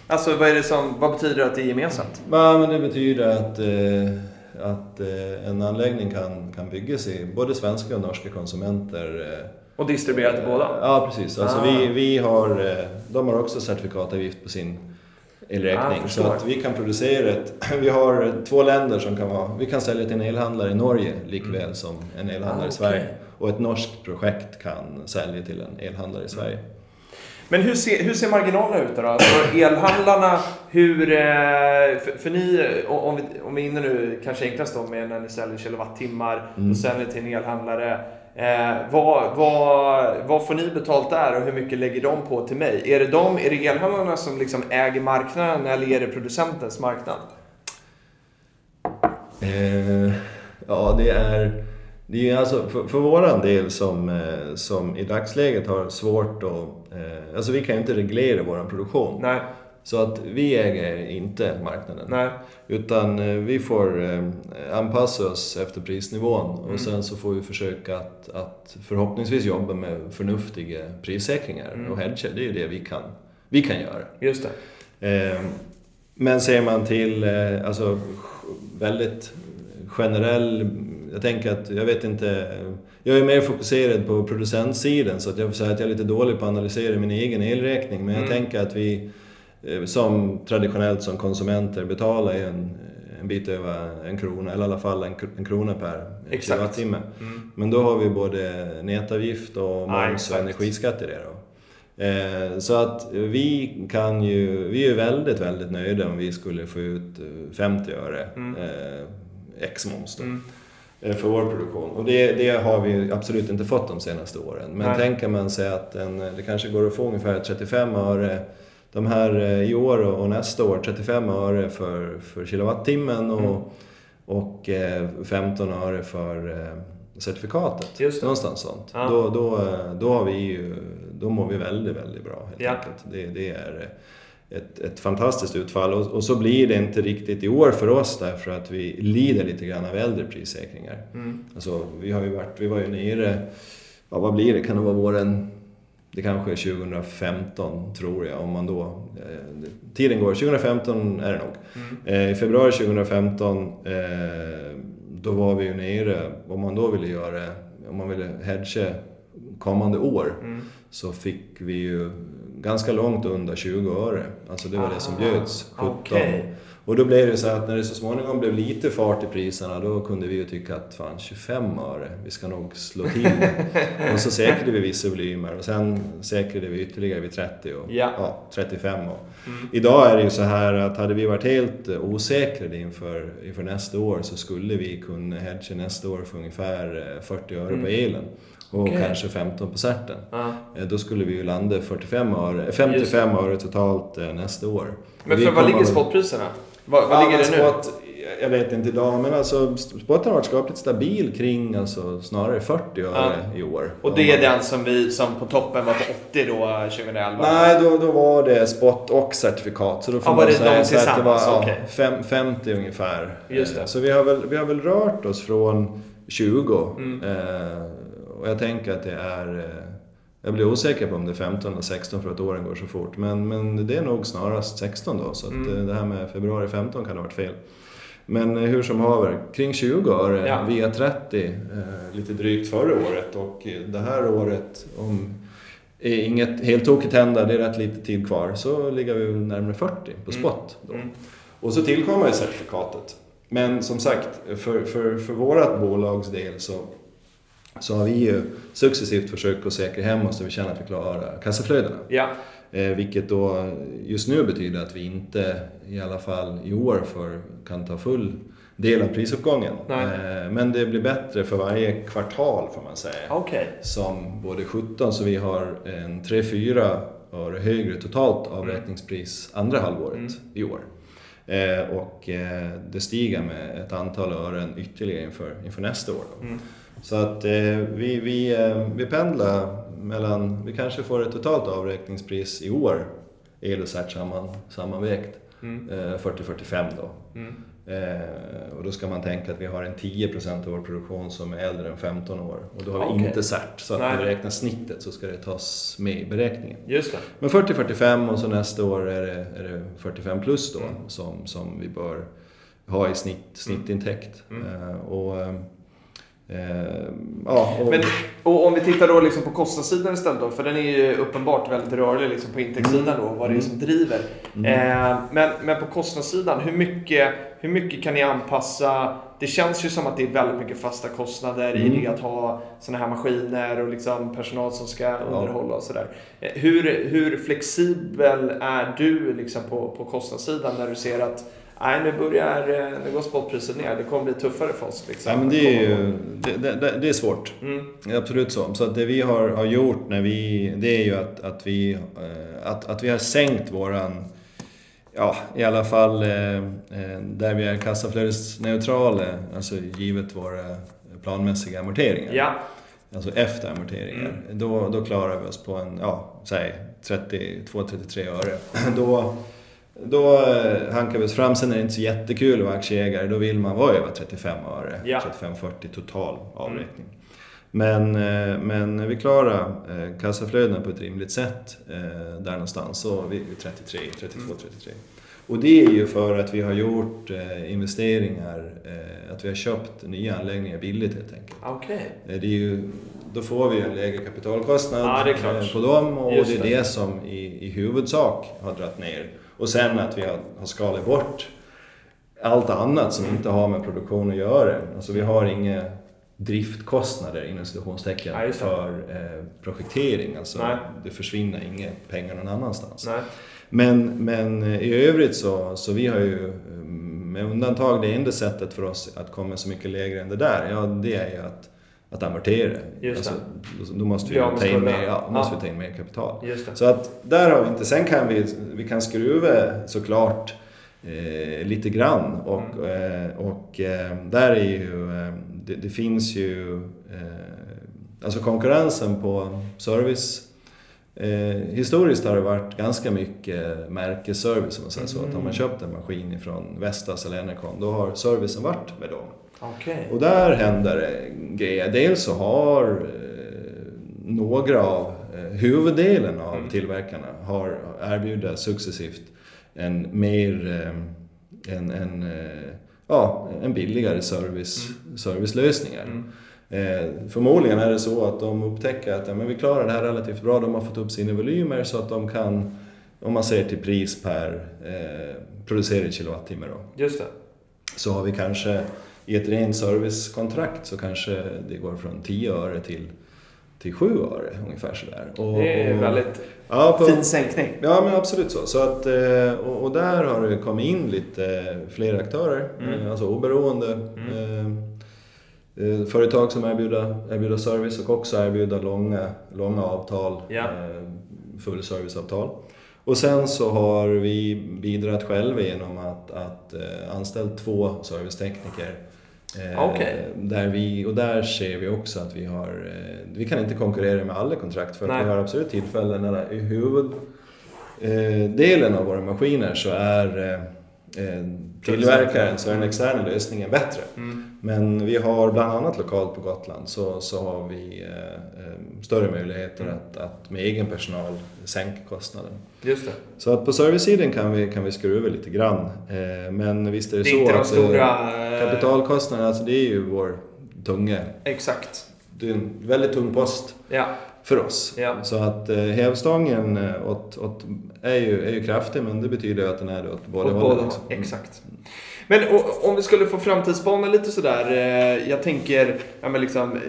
Alltså vad, är det som, vad betyder det att det är gemensamt? Ja, men det betyder att, eh, att eh, en anläggning kan, kan byggas i både svenska och norska konsumenter. Eh, Och distribuerat till båda? Ja, precis. Alltså Ah. vi, vi har, eh, de har också certifikatavgift på sin elräkning. Ah, så att vi kan producera ett... (clears throat) Vi har två länder som kan vara... Vi kan sälja till en elhandlare i Norge likväl som en elhandlare Ah, i Sverige. okej. Och ett norskt projekt kan sälja till en elhandlare i Sverige. Men hur ser, hur ser marginalerna ut då? Alltså elhandlarna, hur... eh, För, för ni, om vi, om vi är inne nu, kanske enklast då med när ni säljer kilowattimmar Mm. och säljer till en elhandlare. Eh, vad, vad, vad får ni betalt där och hur mycket lägger de på till mig? Är det, de, är det elhandlarna som liksom äger marknaden eller är det producentens marknad? Eh, ja, det är... Det är alltså för, för våran del som, eh, som i dagsläget har svårt att... Eh, alltså vi kan ju inte reglera våran produktion. Nej, Så att vi äger inte marknaden. nej. Utan eh, vi får eh, anpassa oss efter prisnivån Mm. och sen så får vi försöka att, att förhoppningsvis jobba med förnuftiga prissäkringar Mm. och hedger. Det är ju det vi kan, vi kan göra. Just det. Eh, Men ser man till alltså, väldigt generell... Jag tänker att, jag vet inte... Jag är mer fokuserad på producentsidan så att jag får säga att jag är lite dålig på att analysera min egen elräkning. Men jag Mm. tänker att vi eh, som traditionellt som konsumenter betalar en, en bit över en krona, eller i alla fall en, kr- en krona per Exakt. kilowattimme. Mm. Men då har vi både nätavgift och moms och energiskatt i det då. Eh, Så att vi kan ju, vi är väldigt, väldigt nöjda om vi skulle få ut eh, 50 öre Mm. eh, ex moms då, Mm. Eh, för vår produktion. Och det, det har vi absolut inte fått de senaste åren. Men Nej. tänker man sig att en, det kanske går att få ungefär 35 öre de här eh, i år och nästa år, 35 öre för, för kilowattimmen och, Mm. och eh, 15 öre för eh, certifikatet. Just det. Någonstans sånt. Ja. Då, då, eh, då har vi ju, då mår vi väldigt, väldigt bra helt Ja. enkelt. Det, det är eh, ett, ett fantastiskt utfall och, och så blir det inte riktigt i år för oss därför att vi lider lite grann av äldre prissäkringar. Mm. Alltså, vi, har ju varit, vi var ju nere, ja, vad blir det, kan det vara våren det kanske är 2015 tror jag, om man då... Eh, tiden går, 2015 är det nog. Mm. Eh, I februari 2015 eh, då var vi ju nere, om man då ville göra, om man ville hedga kommande år Mm. så fick vi ju ganska långt under 20 öre. Alltså det var det som Ah, bjöds. 17. okej. Och då blev det så att när det så småningom blev lite fart i priserna då kunde vi ju tycka att fan 25 öre, vi ska nog slå till (laughs) och så säkrade vi vissa volymer och sen säkrade vi ytterligare vid 30 och Ja. ja, 35. Och. Idag är det ju så här att hade vi varit helt eh, osäkrade inför, inför nästa år så skulle vi kunna hedga nästa år för ungefär eh, 40 öre på elen. Och Okej. kanske 15 på certen. Ja. Eh, Då skulle vi ju landa 45 öre, 55 öre totalt eh, nästa år. Men för vad ligger spotpriserna? Vad, vad ligger det nu? spot, jag vet inte idag, men alltså spotten har varit skapligt stabil kring alltså, snarare 40 öre i år. Och det är den som vi som på toppen var på 80 då 2011? Nej, då, då var det spot och certifikat. Så då får var man det säga de att det var tillsammans? ja, Okej. fem, 50 ungefär. Just det. Eh, Så vi har, väl, vi har väl rört oss från 20. Mm. Eh, och jag tänker att det är... Eh, jag blir osäker på om det är 15 eller 16 för att åren går så fort. Men, men det är nog snarast 16 då. Så Mm. eh, det här med februari 15 kan ha varit fel. Men eh, hur som haver, kring 20 öre Ja. via 30 eh, lite drygt förra året och det här året om är inget helt tokigt händer, det är rätt lite tid kvar, så ligger vi närmare 40 på Mm. spot. Då. Mm. Och så tillkommer ju certifikatet. Men som sagt, för, för, för vårat bolags del så, så har vi ju successivt försökt att säkra hem oss så vi känner att vi klarar kassaflödena. Ja. Eh, vilket då just nu betyder att vi inte, i alla fall i år, för, kan ta full del av prisuppgången. Eh, men det blir bättre för varje kvartal får man säga. Okej. Som både 17, så vi har en 3-4 öre högre totalt avräkningspris andra halvåret Mm. i år. Eh, och eh, det stiger med ett antal ören ytterligare inför, inför nästa år. Mm. Så att eh, vi, vi, eh, vi pendlar mellan, vi kanske får ett totalt avräkningspris i år, el och cert samman, sammanvägt, Mm. eh, 40-45 då. Mm. Eh, och då ska man tänka att vi har en 10% av vår produktion som är äldre än 15 år. Och då har vi inte cert, så att Nej. när vi räknar snittet så ska det tas med i beräkningen. Just det. Men 40-45 och så nästa år är det, är det 45 plus då Mm. som, som vi bör ha i snitt, snittintäkt. Mm. Eh, och, eh, ja, och, Men, och om vi tittar då liksom på kostnadssidan istället då, för den är ju uppenbart väldigt rörlig liksom på intäktssidan då, vad det är som driver. Mm. Eh, men, men på kostnadssidan, hur mycket, hur mycket kan ni anpassa? Det känns ju som att det är väldigt mycket fasta kostnader i Mm. det att ha sådana här maskiner och liksom personal som ska underhålla och sådär. Eh, Hur, hur flexibel är du liksom på, på kostnadssidan när du ser att Nej, nu börjar, eh, nu går spotpriset ner. Det kommer bli tuffare för oss. Liksom. ja, men det, är ju, det, det, det- det är svårt. Mm. Absolut så. Så det vi har, har gjort när vi, det är ju att, att, vi, eh, att, att vi har sänkt våran, ja i alla fall eh, där vi är kassaflödesneutrala, alltså givet våra planmässiga amorteringar. Ja. Alltså efter amorteringar. Mm. Då, då klarar vi oss på en, ja, säg 32-33 öre. (clears throat) Då, då eh, hankar vi oss fram. Sen är det inte så jättekul att vara aktieägare. Då vill man vara över 35 öre. Ja. 35-40 total avräkning. Men, eh, men vi klarar eh, kassaflödena på ett rimligt sätt där någonstans. Så vi är 33, 32, 33. Och det är ju för att vi har gjort investeringar, att vi har köpt nya anläggningar billigt helt enkelt. Eh, Det är ju, då får vi en lägre kapitalkostnad Ja, på dem och Just det är det. det som i, i huvudsak har dragit ner. Och sen att vi har, har skalat bort allt annat som inte har med produktion att göra. Alltså vi har inga driftkostnader inom citationstecken Ja, för eh, projektering. Alltså Nej. det försvinner inga pengar någon annanstans. Nej. Men, men eh, i övrigt så, så vi har ju eh, med undantag det enda sättet för oss att komma så mycket lägre än det där, ja det är ju att, att amortera. Just alltså, då måste vi med ta in mer, ja, måste Ja. vi ta in mer kapital. Så att där har vi inte, sen kan vi, vi kan skruva såklart eh, lite grann och, Mm. eh, och eh, där är ju, eh, det, det finns ju, eh, alltså konkurrensen på service Eh, historiskt har det varit ganska mycket märkesservice om man säger så. Att har man köpt en maskin från Vestas eller Enercon då har servicen varit med dem. Okej. Och där händer det grejer. Dels så har eh, några av, eh, huvuddelen av Mm. tillverkarna har erbjudit successivt en mer, eh, en, en, ja, en billigare service, servicelösningar. Mm. Eh, förmodligen är det så att de upptäcker att ja, men vi klarar det här relativt bra. De har fått upp sina volymer så att de kan om man ser till pris per eh, producerad kilowattimme då, Just det. så har vi kanske i ett rent servicekontrakt så kanske det går från 10 öre till, till 7 öre ungefär sådär. Och, Det är och- väldigt ja, på, fin sänkning. Ja men absolut så. så att, eh, och, och där har det kommit in lite eh, fler aktörer, Mm. eh, alltså oberoende eh, eh, företag som erbjuder, erbjuder service och också erbjuder långa, långa avtal, Ja. eh, fullserviceavtal. Och sen så har vi bidragit själva genom att, att anställa två servicetekniker. Eh, Okej. där vi, och där ser vi också att vi har, eh, vi kan inte konkurrera med alla kontrakt för att vi har absolut tillfällen när i huvud eh, av våra maskiner så är tillverkaren, så är den externa lösningen bättre. Mm. Men vi har bland annat lokalt på Gotland så, så har vi eh, eh, större möjligheter Mm. att, att med egen personal sänka kostnaden. Just det. Så att på servicesidan kan vi, kan vi skruva lite grann. Eh, men visst är det, Det är så att stora... eh, eh, kapitalkostnaden, alltså det är ju vår tunga, Exakt. det är en väldigt tung post Ja. För oss. Ja. Så att eh, hävstången eh, åt, åt, är, ju, är ju kraftig men det betyder ju att den är åt båda hållen. liksom. Exakt. Men o- om vi skulle få framtidsspana lite sådär. eh, Jag tänker, ja men liksom.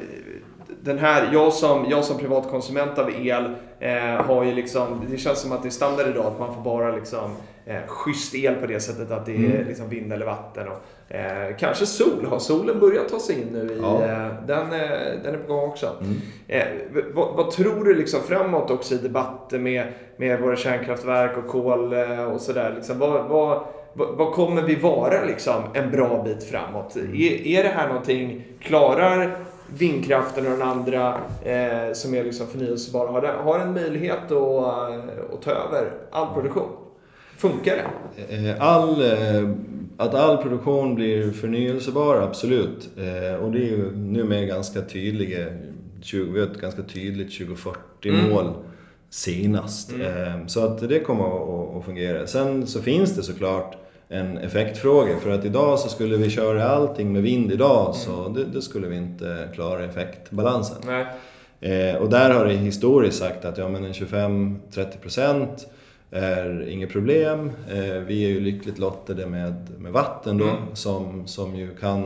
Den här, jag som, jag som privatkonsument av el eh, har ju liksom, det känns som att det är standard idag att man får bara liksom eh, schysst el på det sättet att det är Mm. liksom vind eller vatten. Och, eh, kanske sol, har solen börjat ta sig in nu i, Ja. eh, den, eh, den är på gång också. Mm. Eh, vad, vad tror du liksom framåt också i debatten med, med våra kärnkraftverk och kol eh, och sådär? Liksom, vad, vad, vad, vad kommer vi vara liksom en bra bit framåt? Är, är det här någonting, klarar vindkraften och den andra eh, som är liksom förnyelsebar, har, har en möjlighet att, eh, att ta över all produktion? Funkar det? Eh, All, eh, att all produktion blir förnyelsebar, absolut. Och det är ju numera ganska tydliga, 20 vi har ett ganska tydligt 2040-mål senast. Eh, Så att det kommer att fungera. Sen så finns det såklart en effektfråga. För att idag så skulle vi köra allting med vind idag så det, det skulle vi inte klara effektbalansen. Nej. Eh, och där har det historiskt sagt att ja, men en 25-30% är inget problem. Eh, vi är ju lyckligt lottade med, med vatten då Mm. som, som ju kan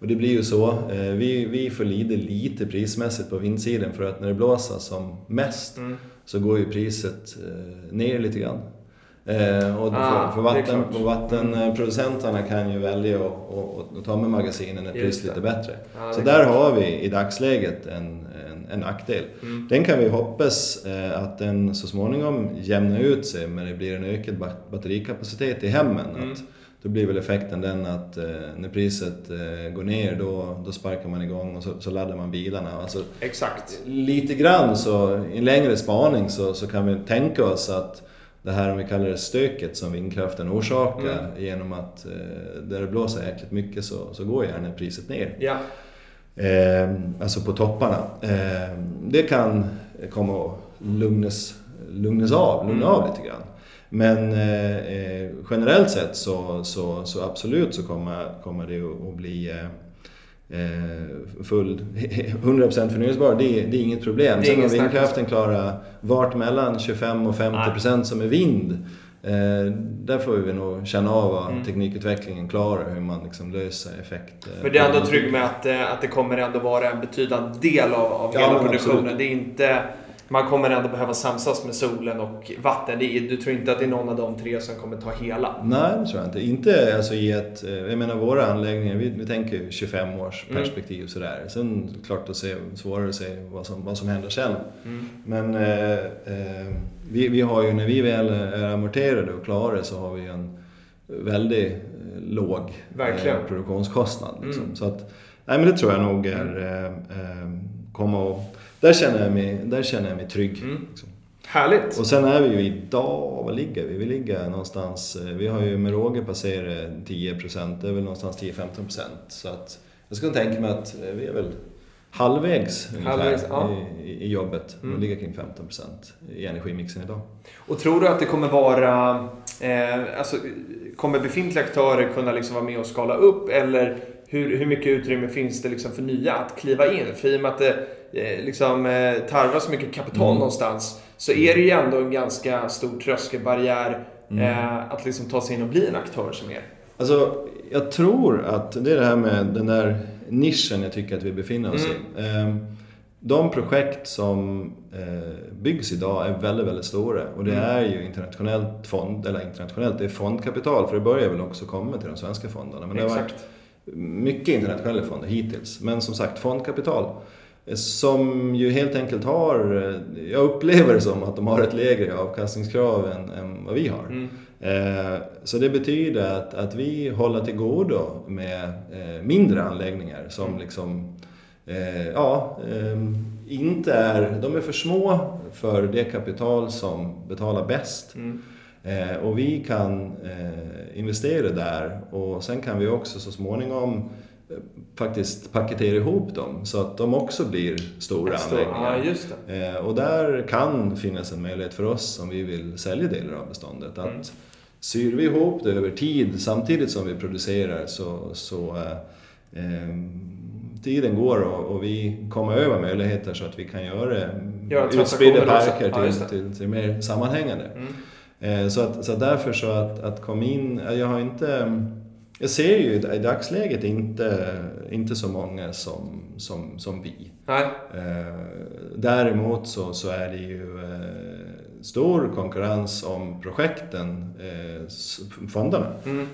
och det blir ju så. Eh, vi, vi får lida lite prismässigt på vindsidan för att när det blåser som mest Mm. så går ju priset eh, ner lite grann. Eh, och Ah, för, för, vatten, vattenproducenterna kan ju välja att ta med magasinen när priset lite bättre. Ja, Så där klart. har vi i dagsläget en, en, en nackdel. Mm. Den kan vi hoppas eh, att den så småningom jämnar ut sig när det blir en ökad bat- batterikapacitet i hemmen. Mm. Att då blir väl effekten den att eh, när priset eh, går ner då, då sparkar man igång och så, så laddar man bilarna. Alltså, Exakt. lite grann så, i en längre spaning så, så kan vi tänka oss att det här om vi kallar det stöket som vindkraften orsakar Mm. genom att eh, där det blåser jäkligt mycket så, så går gärna priset ner. Ja. Eh, alltså på topparna. Eh, det kan komma att lugnas, lugnas av, lugna av lite grann. Men eh, eh, generellt sett så, så, så absolut så kommer, kommer det att bli eh, full (laughs) 100% förnyelsebar, det, är- det är inget problem. Det är Sen snack. vindkraften klarar vart mellan 25 och 50% som är vind Eh, där får vi nog känna av vad Mm. teknikutvecklingen klarar, hur man liksom löser effekt. eh, Men det är ändå trygg med att, eh, att det kommer ändå vara en betydande del av, av Ja, hela produktionen. absolut. Det är inte, man kommer ändå behöva samsas med solen och vatten. Det är, du tror inte att det är någon av de tre som kommer ta hela? Nej, det tror jag inte. Inte alltså i ett... eh, Jag menar våra anläggningar, vi, vi tänker ju 25 års Mm. perspektiv sådär. Sen klart att se, svårare att se vad som, vad som händer sen. Mm. Men eh, eh, vi, vi har ju, när vi väl är amorterade och klara så har vi en väldigt eh, låg eh, produktionskostnad. Liksom. Mm. Så att, nej men det tror jag nog är... Komma och, där, känner jag mig, där känner jag mig trygg. Mm. Liksom. Härligt! Och sen är vi ju idag, vad ligger vi? Vi ligger någonstans, eh, vi har ju med råge passerat 10%, det är väl någonstans 10-15%. Så att jag skulle tänka mig att eh, vi är väl halvvägs, Halvvägs, ja. i, i jobbet. Mm. Ligger kring 15% i energimixen idag. Och tror du att det kommer vara... Eh, alltså, kommer befintliga aktörer kunna liksom vara med och skala upp? Eller hur, hur mycket utrymme finns det liksom för nya att kliva in? För i och med att det, liksom, eh, tarvar så mycket kapital Mm. någonstans så är det ju ändå en ganska stor tröskelbarriär Mm. eh, att liksom ta sig in och bli en aktör som er. Alltså, jag tror att det är det här med den där nischen jag tycker att vi befinner oss i. Ehm, De projekt som eh, byggs idag är väldigt, väldigt stora och det Mm. är ju internationellt fond, eller internationellt, det är fondkapital för det börjar väl också komma till de svenska fonderna. Men det har varit Exakt. mycket internationella fonder hittills. Men som sagt, fondkapital. Som ju helt enkelt har, jag upplever det som att de har ett lägre avkastningskrav än, än vad vi har. Mm. Eh, Så det betyder att, att vi håller till godo med eh, mindre anläggningar som liksom eh, ja, eh, inte är, de är för små för det kapital som betalar bäst. Mm. Och vi kan investera där och sen kan vi också så småningom faktiskt paketera ihop dem så att de också blir stora Stor- anläggningar. Ja. Eh, och där kan finnas en möjlighet för oss om vi vill sälja delar av beståndet att Mm. syr vi ihop det över tid samtidigt som vi producerar så, så eh, eh, tiden går och, och vi kommer över möjligheter så att vi kan göra Göra utspridda parker Ja, till, det. till, till mer sammanhängande. Mm. Eh, Så, att, så därför så att, att komma in, jag har inte... Jag ser ju i dagsläget inte, inte så många som, som, som vi. Nej. Eh, Däremot så, så är det ju eh, stor konkurrens om projekten, eh, fonderna. Mm.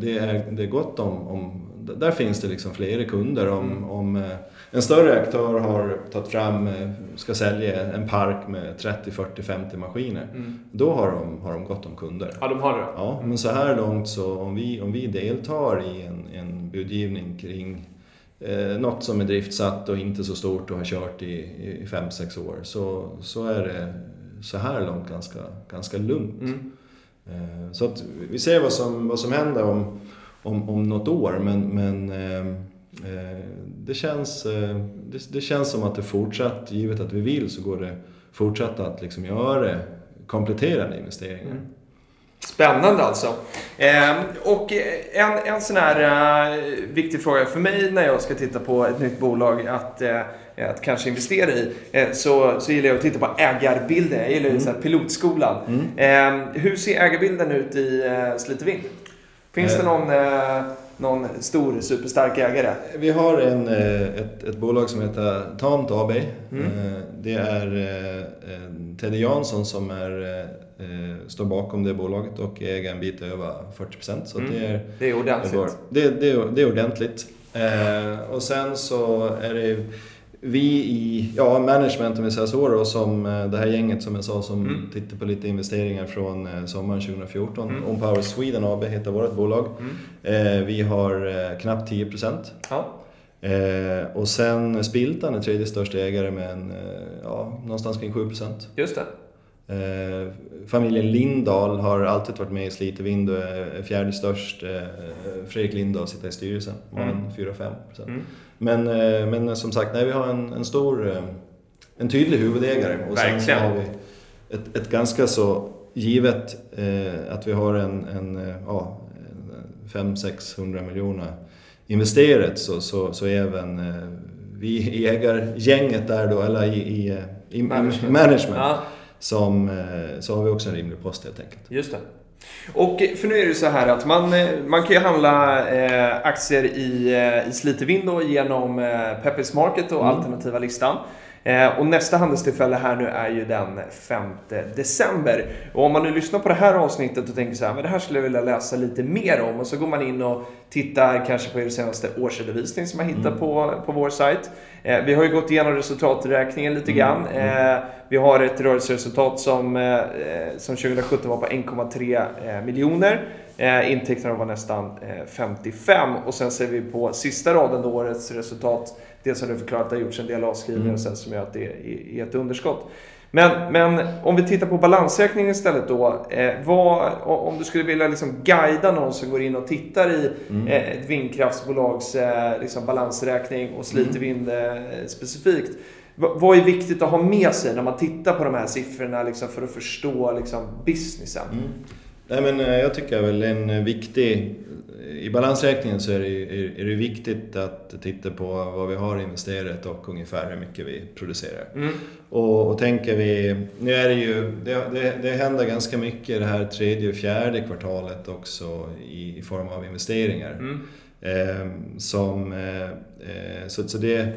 Det är, det är gott om, om, där finns det liksom flera kunder. Om, Mm. om en större aktör har tagit fram, eh, ska sälja en park med 30, 40, 50 maskiner. Mm. Då har de, har de gott om kunder. Ja, de har det. Ja, men så här långt så om vi, om vi deltar i en, en budgivning kring eh, något som är driftsatt och inte så stort och har kört i, i 5-6 år så, så är det så här långt ganska, ganska lugnt. Mm. Eh, så att vi ser vad som, vad som händer om, om, om något år men, men eh, eh, det, känns, eh, det, det känns som att det fortsatt, givet att vi vill så går det fortsatt att liksom göra kompletterande investeringar. Mm. Spännande alltså. Eh, och en, en sån här eh, viktig fråga för mig när jag ska titta på ett nytt bolag att, eh, att kanske investera i. Eh, så, så gillar jag att titta på ägarbilden. Jag gillar Mm. så pilotskolan. Mm. Eh, hur ser ägarbilden ut i eh, Slite Vind? Finns det Eh. någon, eh, någon stor superstark ägare? Vi har en, eh, ett, ett bolag som heter Tant AB. Mm. Eh, Det är eh, Teddy Jansson som är, står bakom det bolaget och äger en bit över 40%. Så Mm. det är Det är ordentligt. det, det, det, är- ordentligt. Och sen så är det vi i ja, management om vi säger så då, som eh, det här gänget som jag sa som Mm. tittar på lite investeringar från eh, sommaren 2014. Mm. Onpower Sweden AB heter vårt bolag. Mm. Eh, vi har eh, knappt 10%. Ja. Eh, och sen Spiltan är tredje största ägare med en, ja, någonstans kring 7%. Just det. Eh, familjen Lindahl har alltid varit med i Slite Vind och är fjärde störst. Eh, Fredrik Lindahl sitter i styrelsen, har Mm. en 4-5%. Mm. Men, eh, men som sagt, nej, vi har en, en stor, eh, en tydlig huvudägare. Och sen så Verkligen. har vi ett, ett ganska så givet eh, att vi har en, en eh, ja, 500-600 miljoner investerat så, så, så även eh, vi i ägargänget där då, eller i, i, i Management. management, Ja. som, så har vi också en rimlig post helt enkelt. Just det. Och för nu är det så här att man, eh, man kan ju handla eh, aktier i, eh, i Slite Vind då genom eh, Peppers Market och Mm. alternativa listan. Eh, och nästa handelstillfälle här nu är ju den 5 december. Och om man nu lyssnar på det här avsnittet och tänker så här, men det här skulle jag vilja läsa lite mer om. Och så går man in och tittar kanske på er senaste årsredovisning som jag hittar Mm. på, på vår sajt. Eh, vi har ju gått igenom resultaträkningen lite Mm. grann. Mm. Vi har ett rörelseresultat som, som 2017 var på 1,3 eh, miljoner. Intäkterna var nästan eh, 55 och sen ser vi på sista raden då årets resultat. Det som du förklarat att det har gjorts en del avskrivningar Mm. sen som gör att det är, är ett underskott. Men, men om vi tittar på balansräkningen istället då. Eh, vad, om du skulle vilja liksom guida någon som går in och tittar i Mm. eh, ett vindkraftsbolags eh, liksom balansräkning och sliter Mm. eh, specifikt. V- vad är viktigt att ha med sig när man tittar på de här siffrorna liksom, för att förstå liksom, businessen? Mm. Nej, men eh, jag tycker väl en eh, viktig... I balansräkningen så är det, är, det viktigt att titta på vad vi har investerat och ungefär hur mycket vi producerar. Mm. Och, och tänker vi... Nu är det ju... Det, det, det händer ganska mycket det här tredje och fjärde kvartalet också i, i form av investeringar. Mm. Eh, som, eh, så, så det...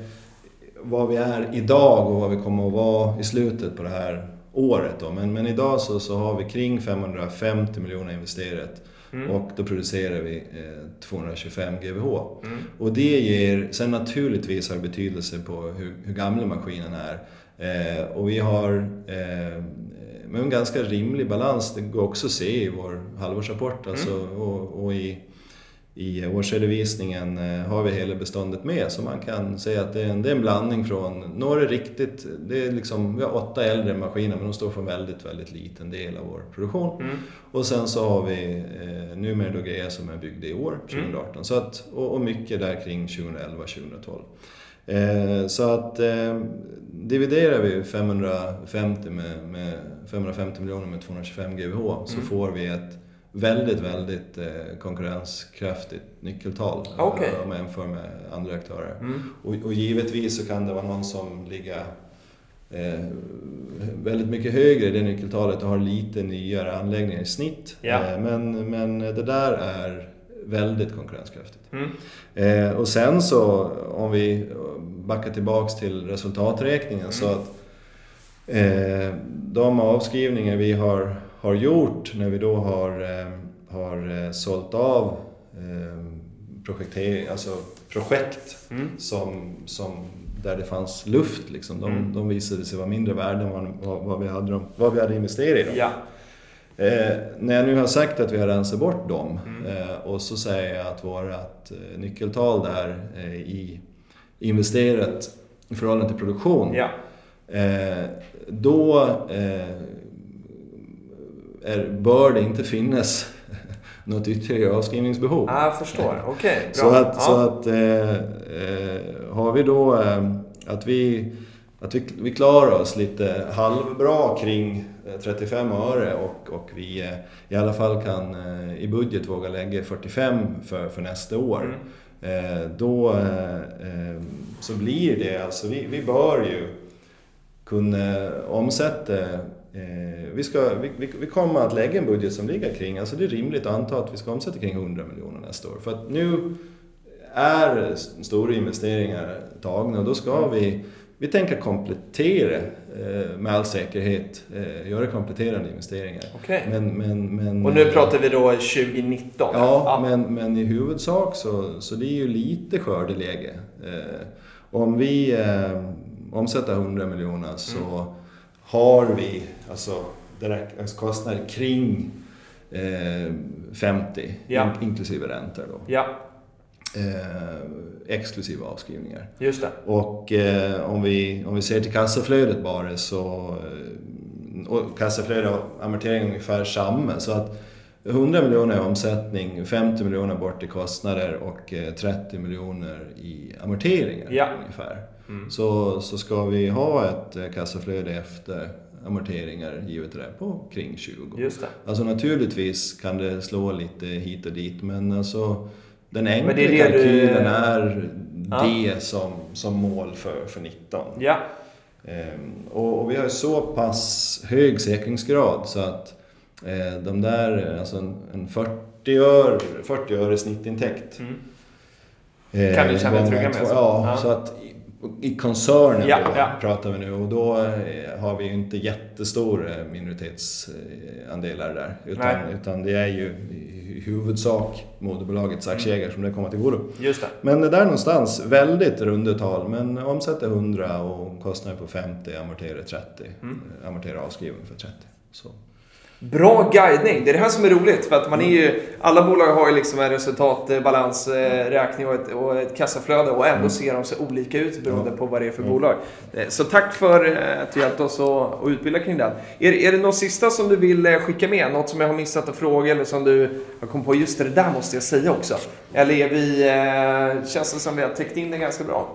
Vad vi är idag och vad vi kommer att vara i slutet på det här året. Då. Men, men idag så, så har vi kring 550 miljoner investerat Mm. och då producerar vi eh, 225 GWh. Mm. Och det ger, sen naturligtvis har det betydelse på hur, hur gamla maskinen är. Eh, och vi har eh, med en ganska rimlig balans, det går också att se i vår halvårsrapport. Alltså, och, och i, i årsredovisningen eh, har vi hela beståndet med så man kan säga att det är en, det är en blandning från några riktigt, det är liksom, vi har åtta äldre maskiner men de står för en väldigt, väldigt liten del av vår produktion. Mm. Och sen så har vi eh, numera då grejer som är byggda i år, 2018. Så att, och, och mycket där kring 2011-2012. Eh, så att eh, dividerar vi 550, med, med 550 miljoner med 225 GWh så får vi ett väldigt, väldigt eh, konkurrenskraftigt nyckeltal eh, om man jämför med andra aktörer. Mm. Och, och givetvis så kan det vara någon som ligger eh, väldigt mycket högre i det nyckeltalet och har lite nyare anläggningar i snitt. Ja. Eh, men, men det där är väldigt konkurrenskraftigt. Mm. Eh, och sen så om vi backar tillbaks till resultaträkningen så att eh, de avskrivningar vi har, har gjort när vi då har, eh, har eh, sålt av eh, projektering, alltså projekt Mm. som, som där det fanns luft, liksom, de, Mm. de visade sig vara mindre värda än vad, vad, vi hade, dem- vad vi hade investerat i dem. Ja. Eh, när jag nu har sagt att vi har rensat bort dem Mm. eh, och så säger jag att vårt nyckeltal där eh, i investerat i förhållande till produktion, Ja. då är, bör det inte finnas (laughs) något ytterligare avskrivningsbehov. Ah, jag förstår. Okej, bra. Så att, ja. så att eh, eh, har vi då eh, att vi, att vi, vi klarar oss lite halvbra kring eh, 35 öre och, och vi eh, i alla fall kan eh, i budget våga lägga 45 för, för nästa år. Mm. Eh, då eh, eh, så blir det alltså, vi, vi bör ju kunna omsätta eh, vi, ska, vi, vi, vi kommer att lägga en budget som ligger kring, alltså det är rimligt att anta att vi ska omsätta kring 100 miljoner nästa år. För att nu är stora investeringar tagna och då ska vi, vi tänker komplettera eh, med all säkerhet, eh, göra kompletterande investeringar. Okej. Men, men, men, Och nu pratar vi då 2019? Ja, Men, men i huvudsak så, så det är ju lite skördeläge. Om vi omsätter 100 miljoner så har vi alltså, direkt, alltså kostnader kring eh, 50 Ja. in, inklusive räntor då. Ja, Eh, exklusive avskrivningar. just det. Och eh, om, vi, om vi ser till kassaflödet bara så... Eh, och kassaflöde och amortering är ungefär samma. Så att 100 miljoner i omsättning, 50 miljoner bort i kostnader och eh, 30 miljoner i amorteringar Ja. ungefär. Mm. Så, så ska vi ha ett eh, kassaflöde efter amorteringar givet det på kring 20. Just det. Alltså naturligtvis kan det slå lite hit och dit men alltså den enkla det är det du- kalkylen är Ja. det som, som mål för, för 19. Ja, Ehm, och, och vi har så pass hög säkringsgrad så att eh, de där, alltså en, en 40 öre, 40 öre snittintäkt. Mm. eh, Kan du känna dig trygga med så? Ja, Ja. så att i, koncernen Ja, då, ja. pratar vi nu och då eh, har vi ju inte jättestora minoritetsandelar där. Utan, utan det är ju i huvudsak moderbolagets aktieägare som det kommer till godo. just det. Men det där någonstans, väldigt runda tal, men omsätter 100 och kostnader på 50, amorterar 30. Mm. eh, Amorterar avskrivning för 30. Så. Bra guidning. Det är det här som är roligt. För att man är ju, alla bolag har ju liksom en resultatbalansräkning och ett, och ett kassaflöde och ändå ser de så olika ut beroende på vad det är för Mm. bolag. Eh, Så tack för eh, att du hjälpte oss att att utbilda kring den. Är, är det något sista som du vill eh, skicka med? Något som jag har missat att fråga eller som du har kommit på? Just det, det där måste jag säga också. Eller är vi, eh, känns det som vi har täckt in det ganska bra?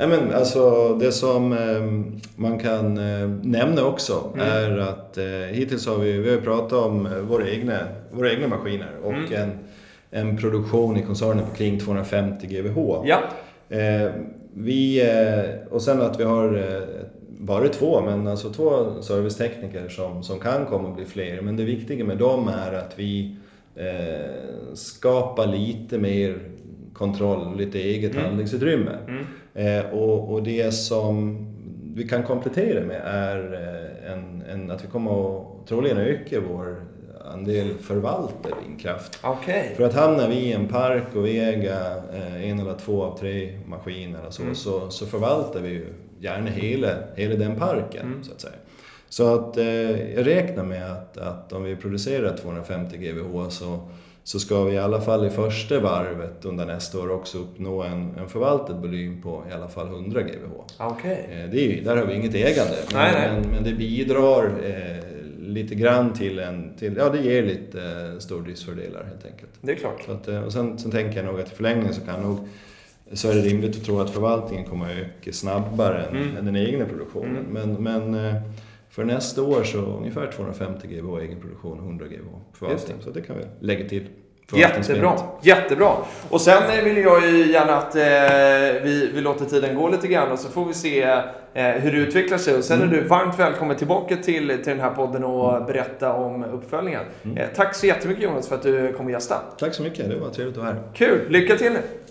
Nej, men alltså, det som eh, man kan eh, nämna också Mm. är att eh, hittills har vi, vi har pratat om eh, våra egna, våra egna maskiner och Mm. en, en produktion i koncernen på kring 250 GWh. Ja. Eh, vi, eh, och sen att vi har bara två, men alltså två servicetekniker som, som kan komma att bli fler. Men det viktiga med dem är att vi skapar lite mer kontroll, lite eget Mm. handlingsutrymme. Mm. Eh, och, och det som vi kan komplettera med är eh, en, en, att vi kommer att troligen öka vår andel förvaltad vindkraft. Okej. För att hamnar vi i en park och vi äger eh, en eller två av tre maskiner och så, Mm. så, så förvaltar vi ju gärna hela, hela den parken Mm. så att säga. Så att eh, jag räknar med att, att om vi producerar 250 GWh så, så ska vi i alla fall i första varvet under nästa år också uppnå en, en förvaltad volym på i alla fall 100 GWh. Okej. Eh, det är där har vi inget ägande, men, Nej, nej. Men, men det bidrar eh, lite grann till en, till, ja det ger lite eh, stordriftsfördelar helt enkelt. Det är klart. Att, eh, och sen, sen tänker jag nog att i förlängningen så kan nog så är det rimligt att tro att förvaltningen kommer att öka snabbare än, Mm. än den egna produktionen. Mm. Men, men eh, för nästa år så ungefär 250 GWh egen produktion, 100 GWh förvaltning. Så det kan vi lägga till. Jättebra, jättebra. Och sen eh, vill jag ju gärna att eh, vi, vi låter tiden gå lite grann och så får vi se eh, hur det utvecklar sig. Och sen är du varmt välkommen tillbaka till, till den här podden och berätta om uppföljningen. Eh, tack så jättemycket Jonas för att du kom och gästade. Tack så mycket, det var trevligt att vara här. Kul, lycka till nu!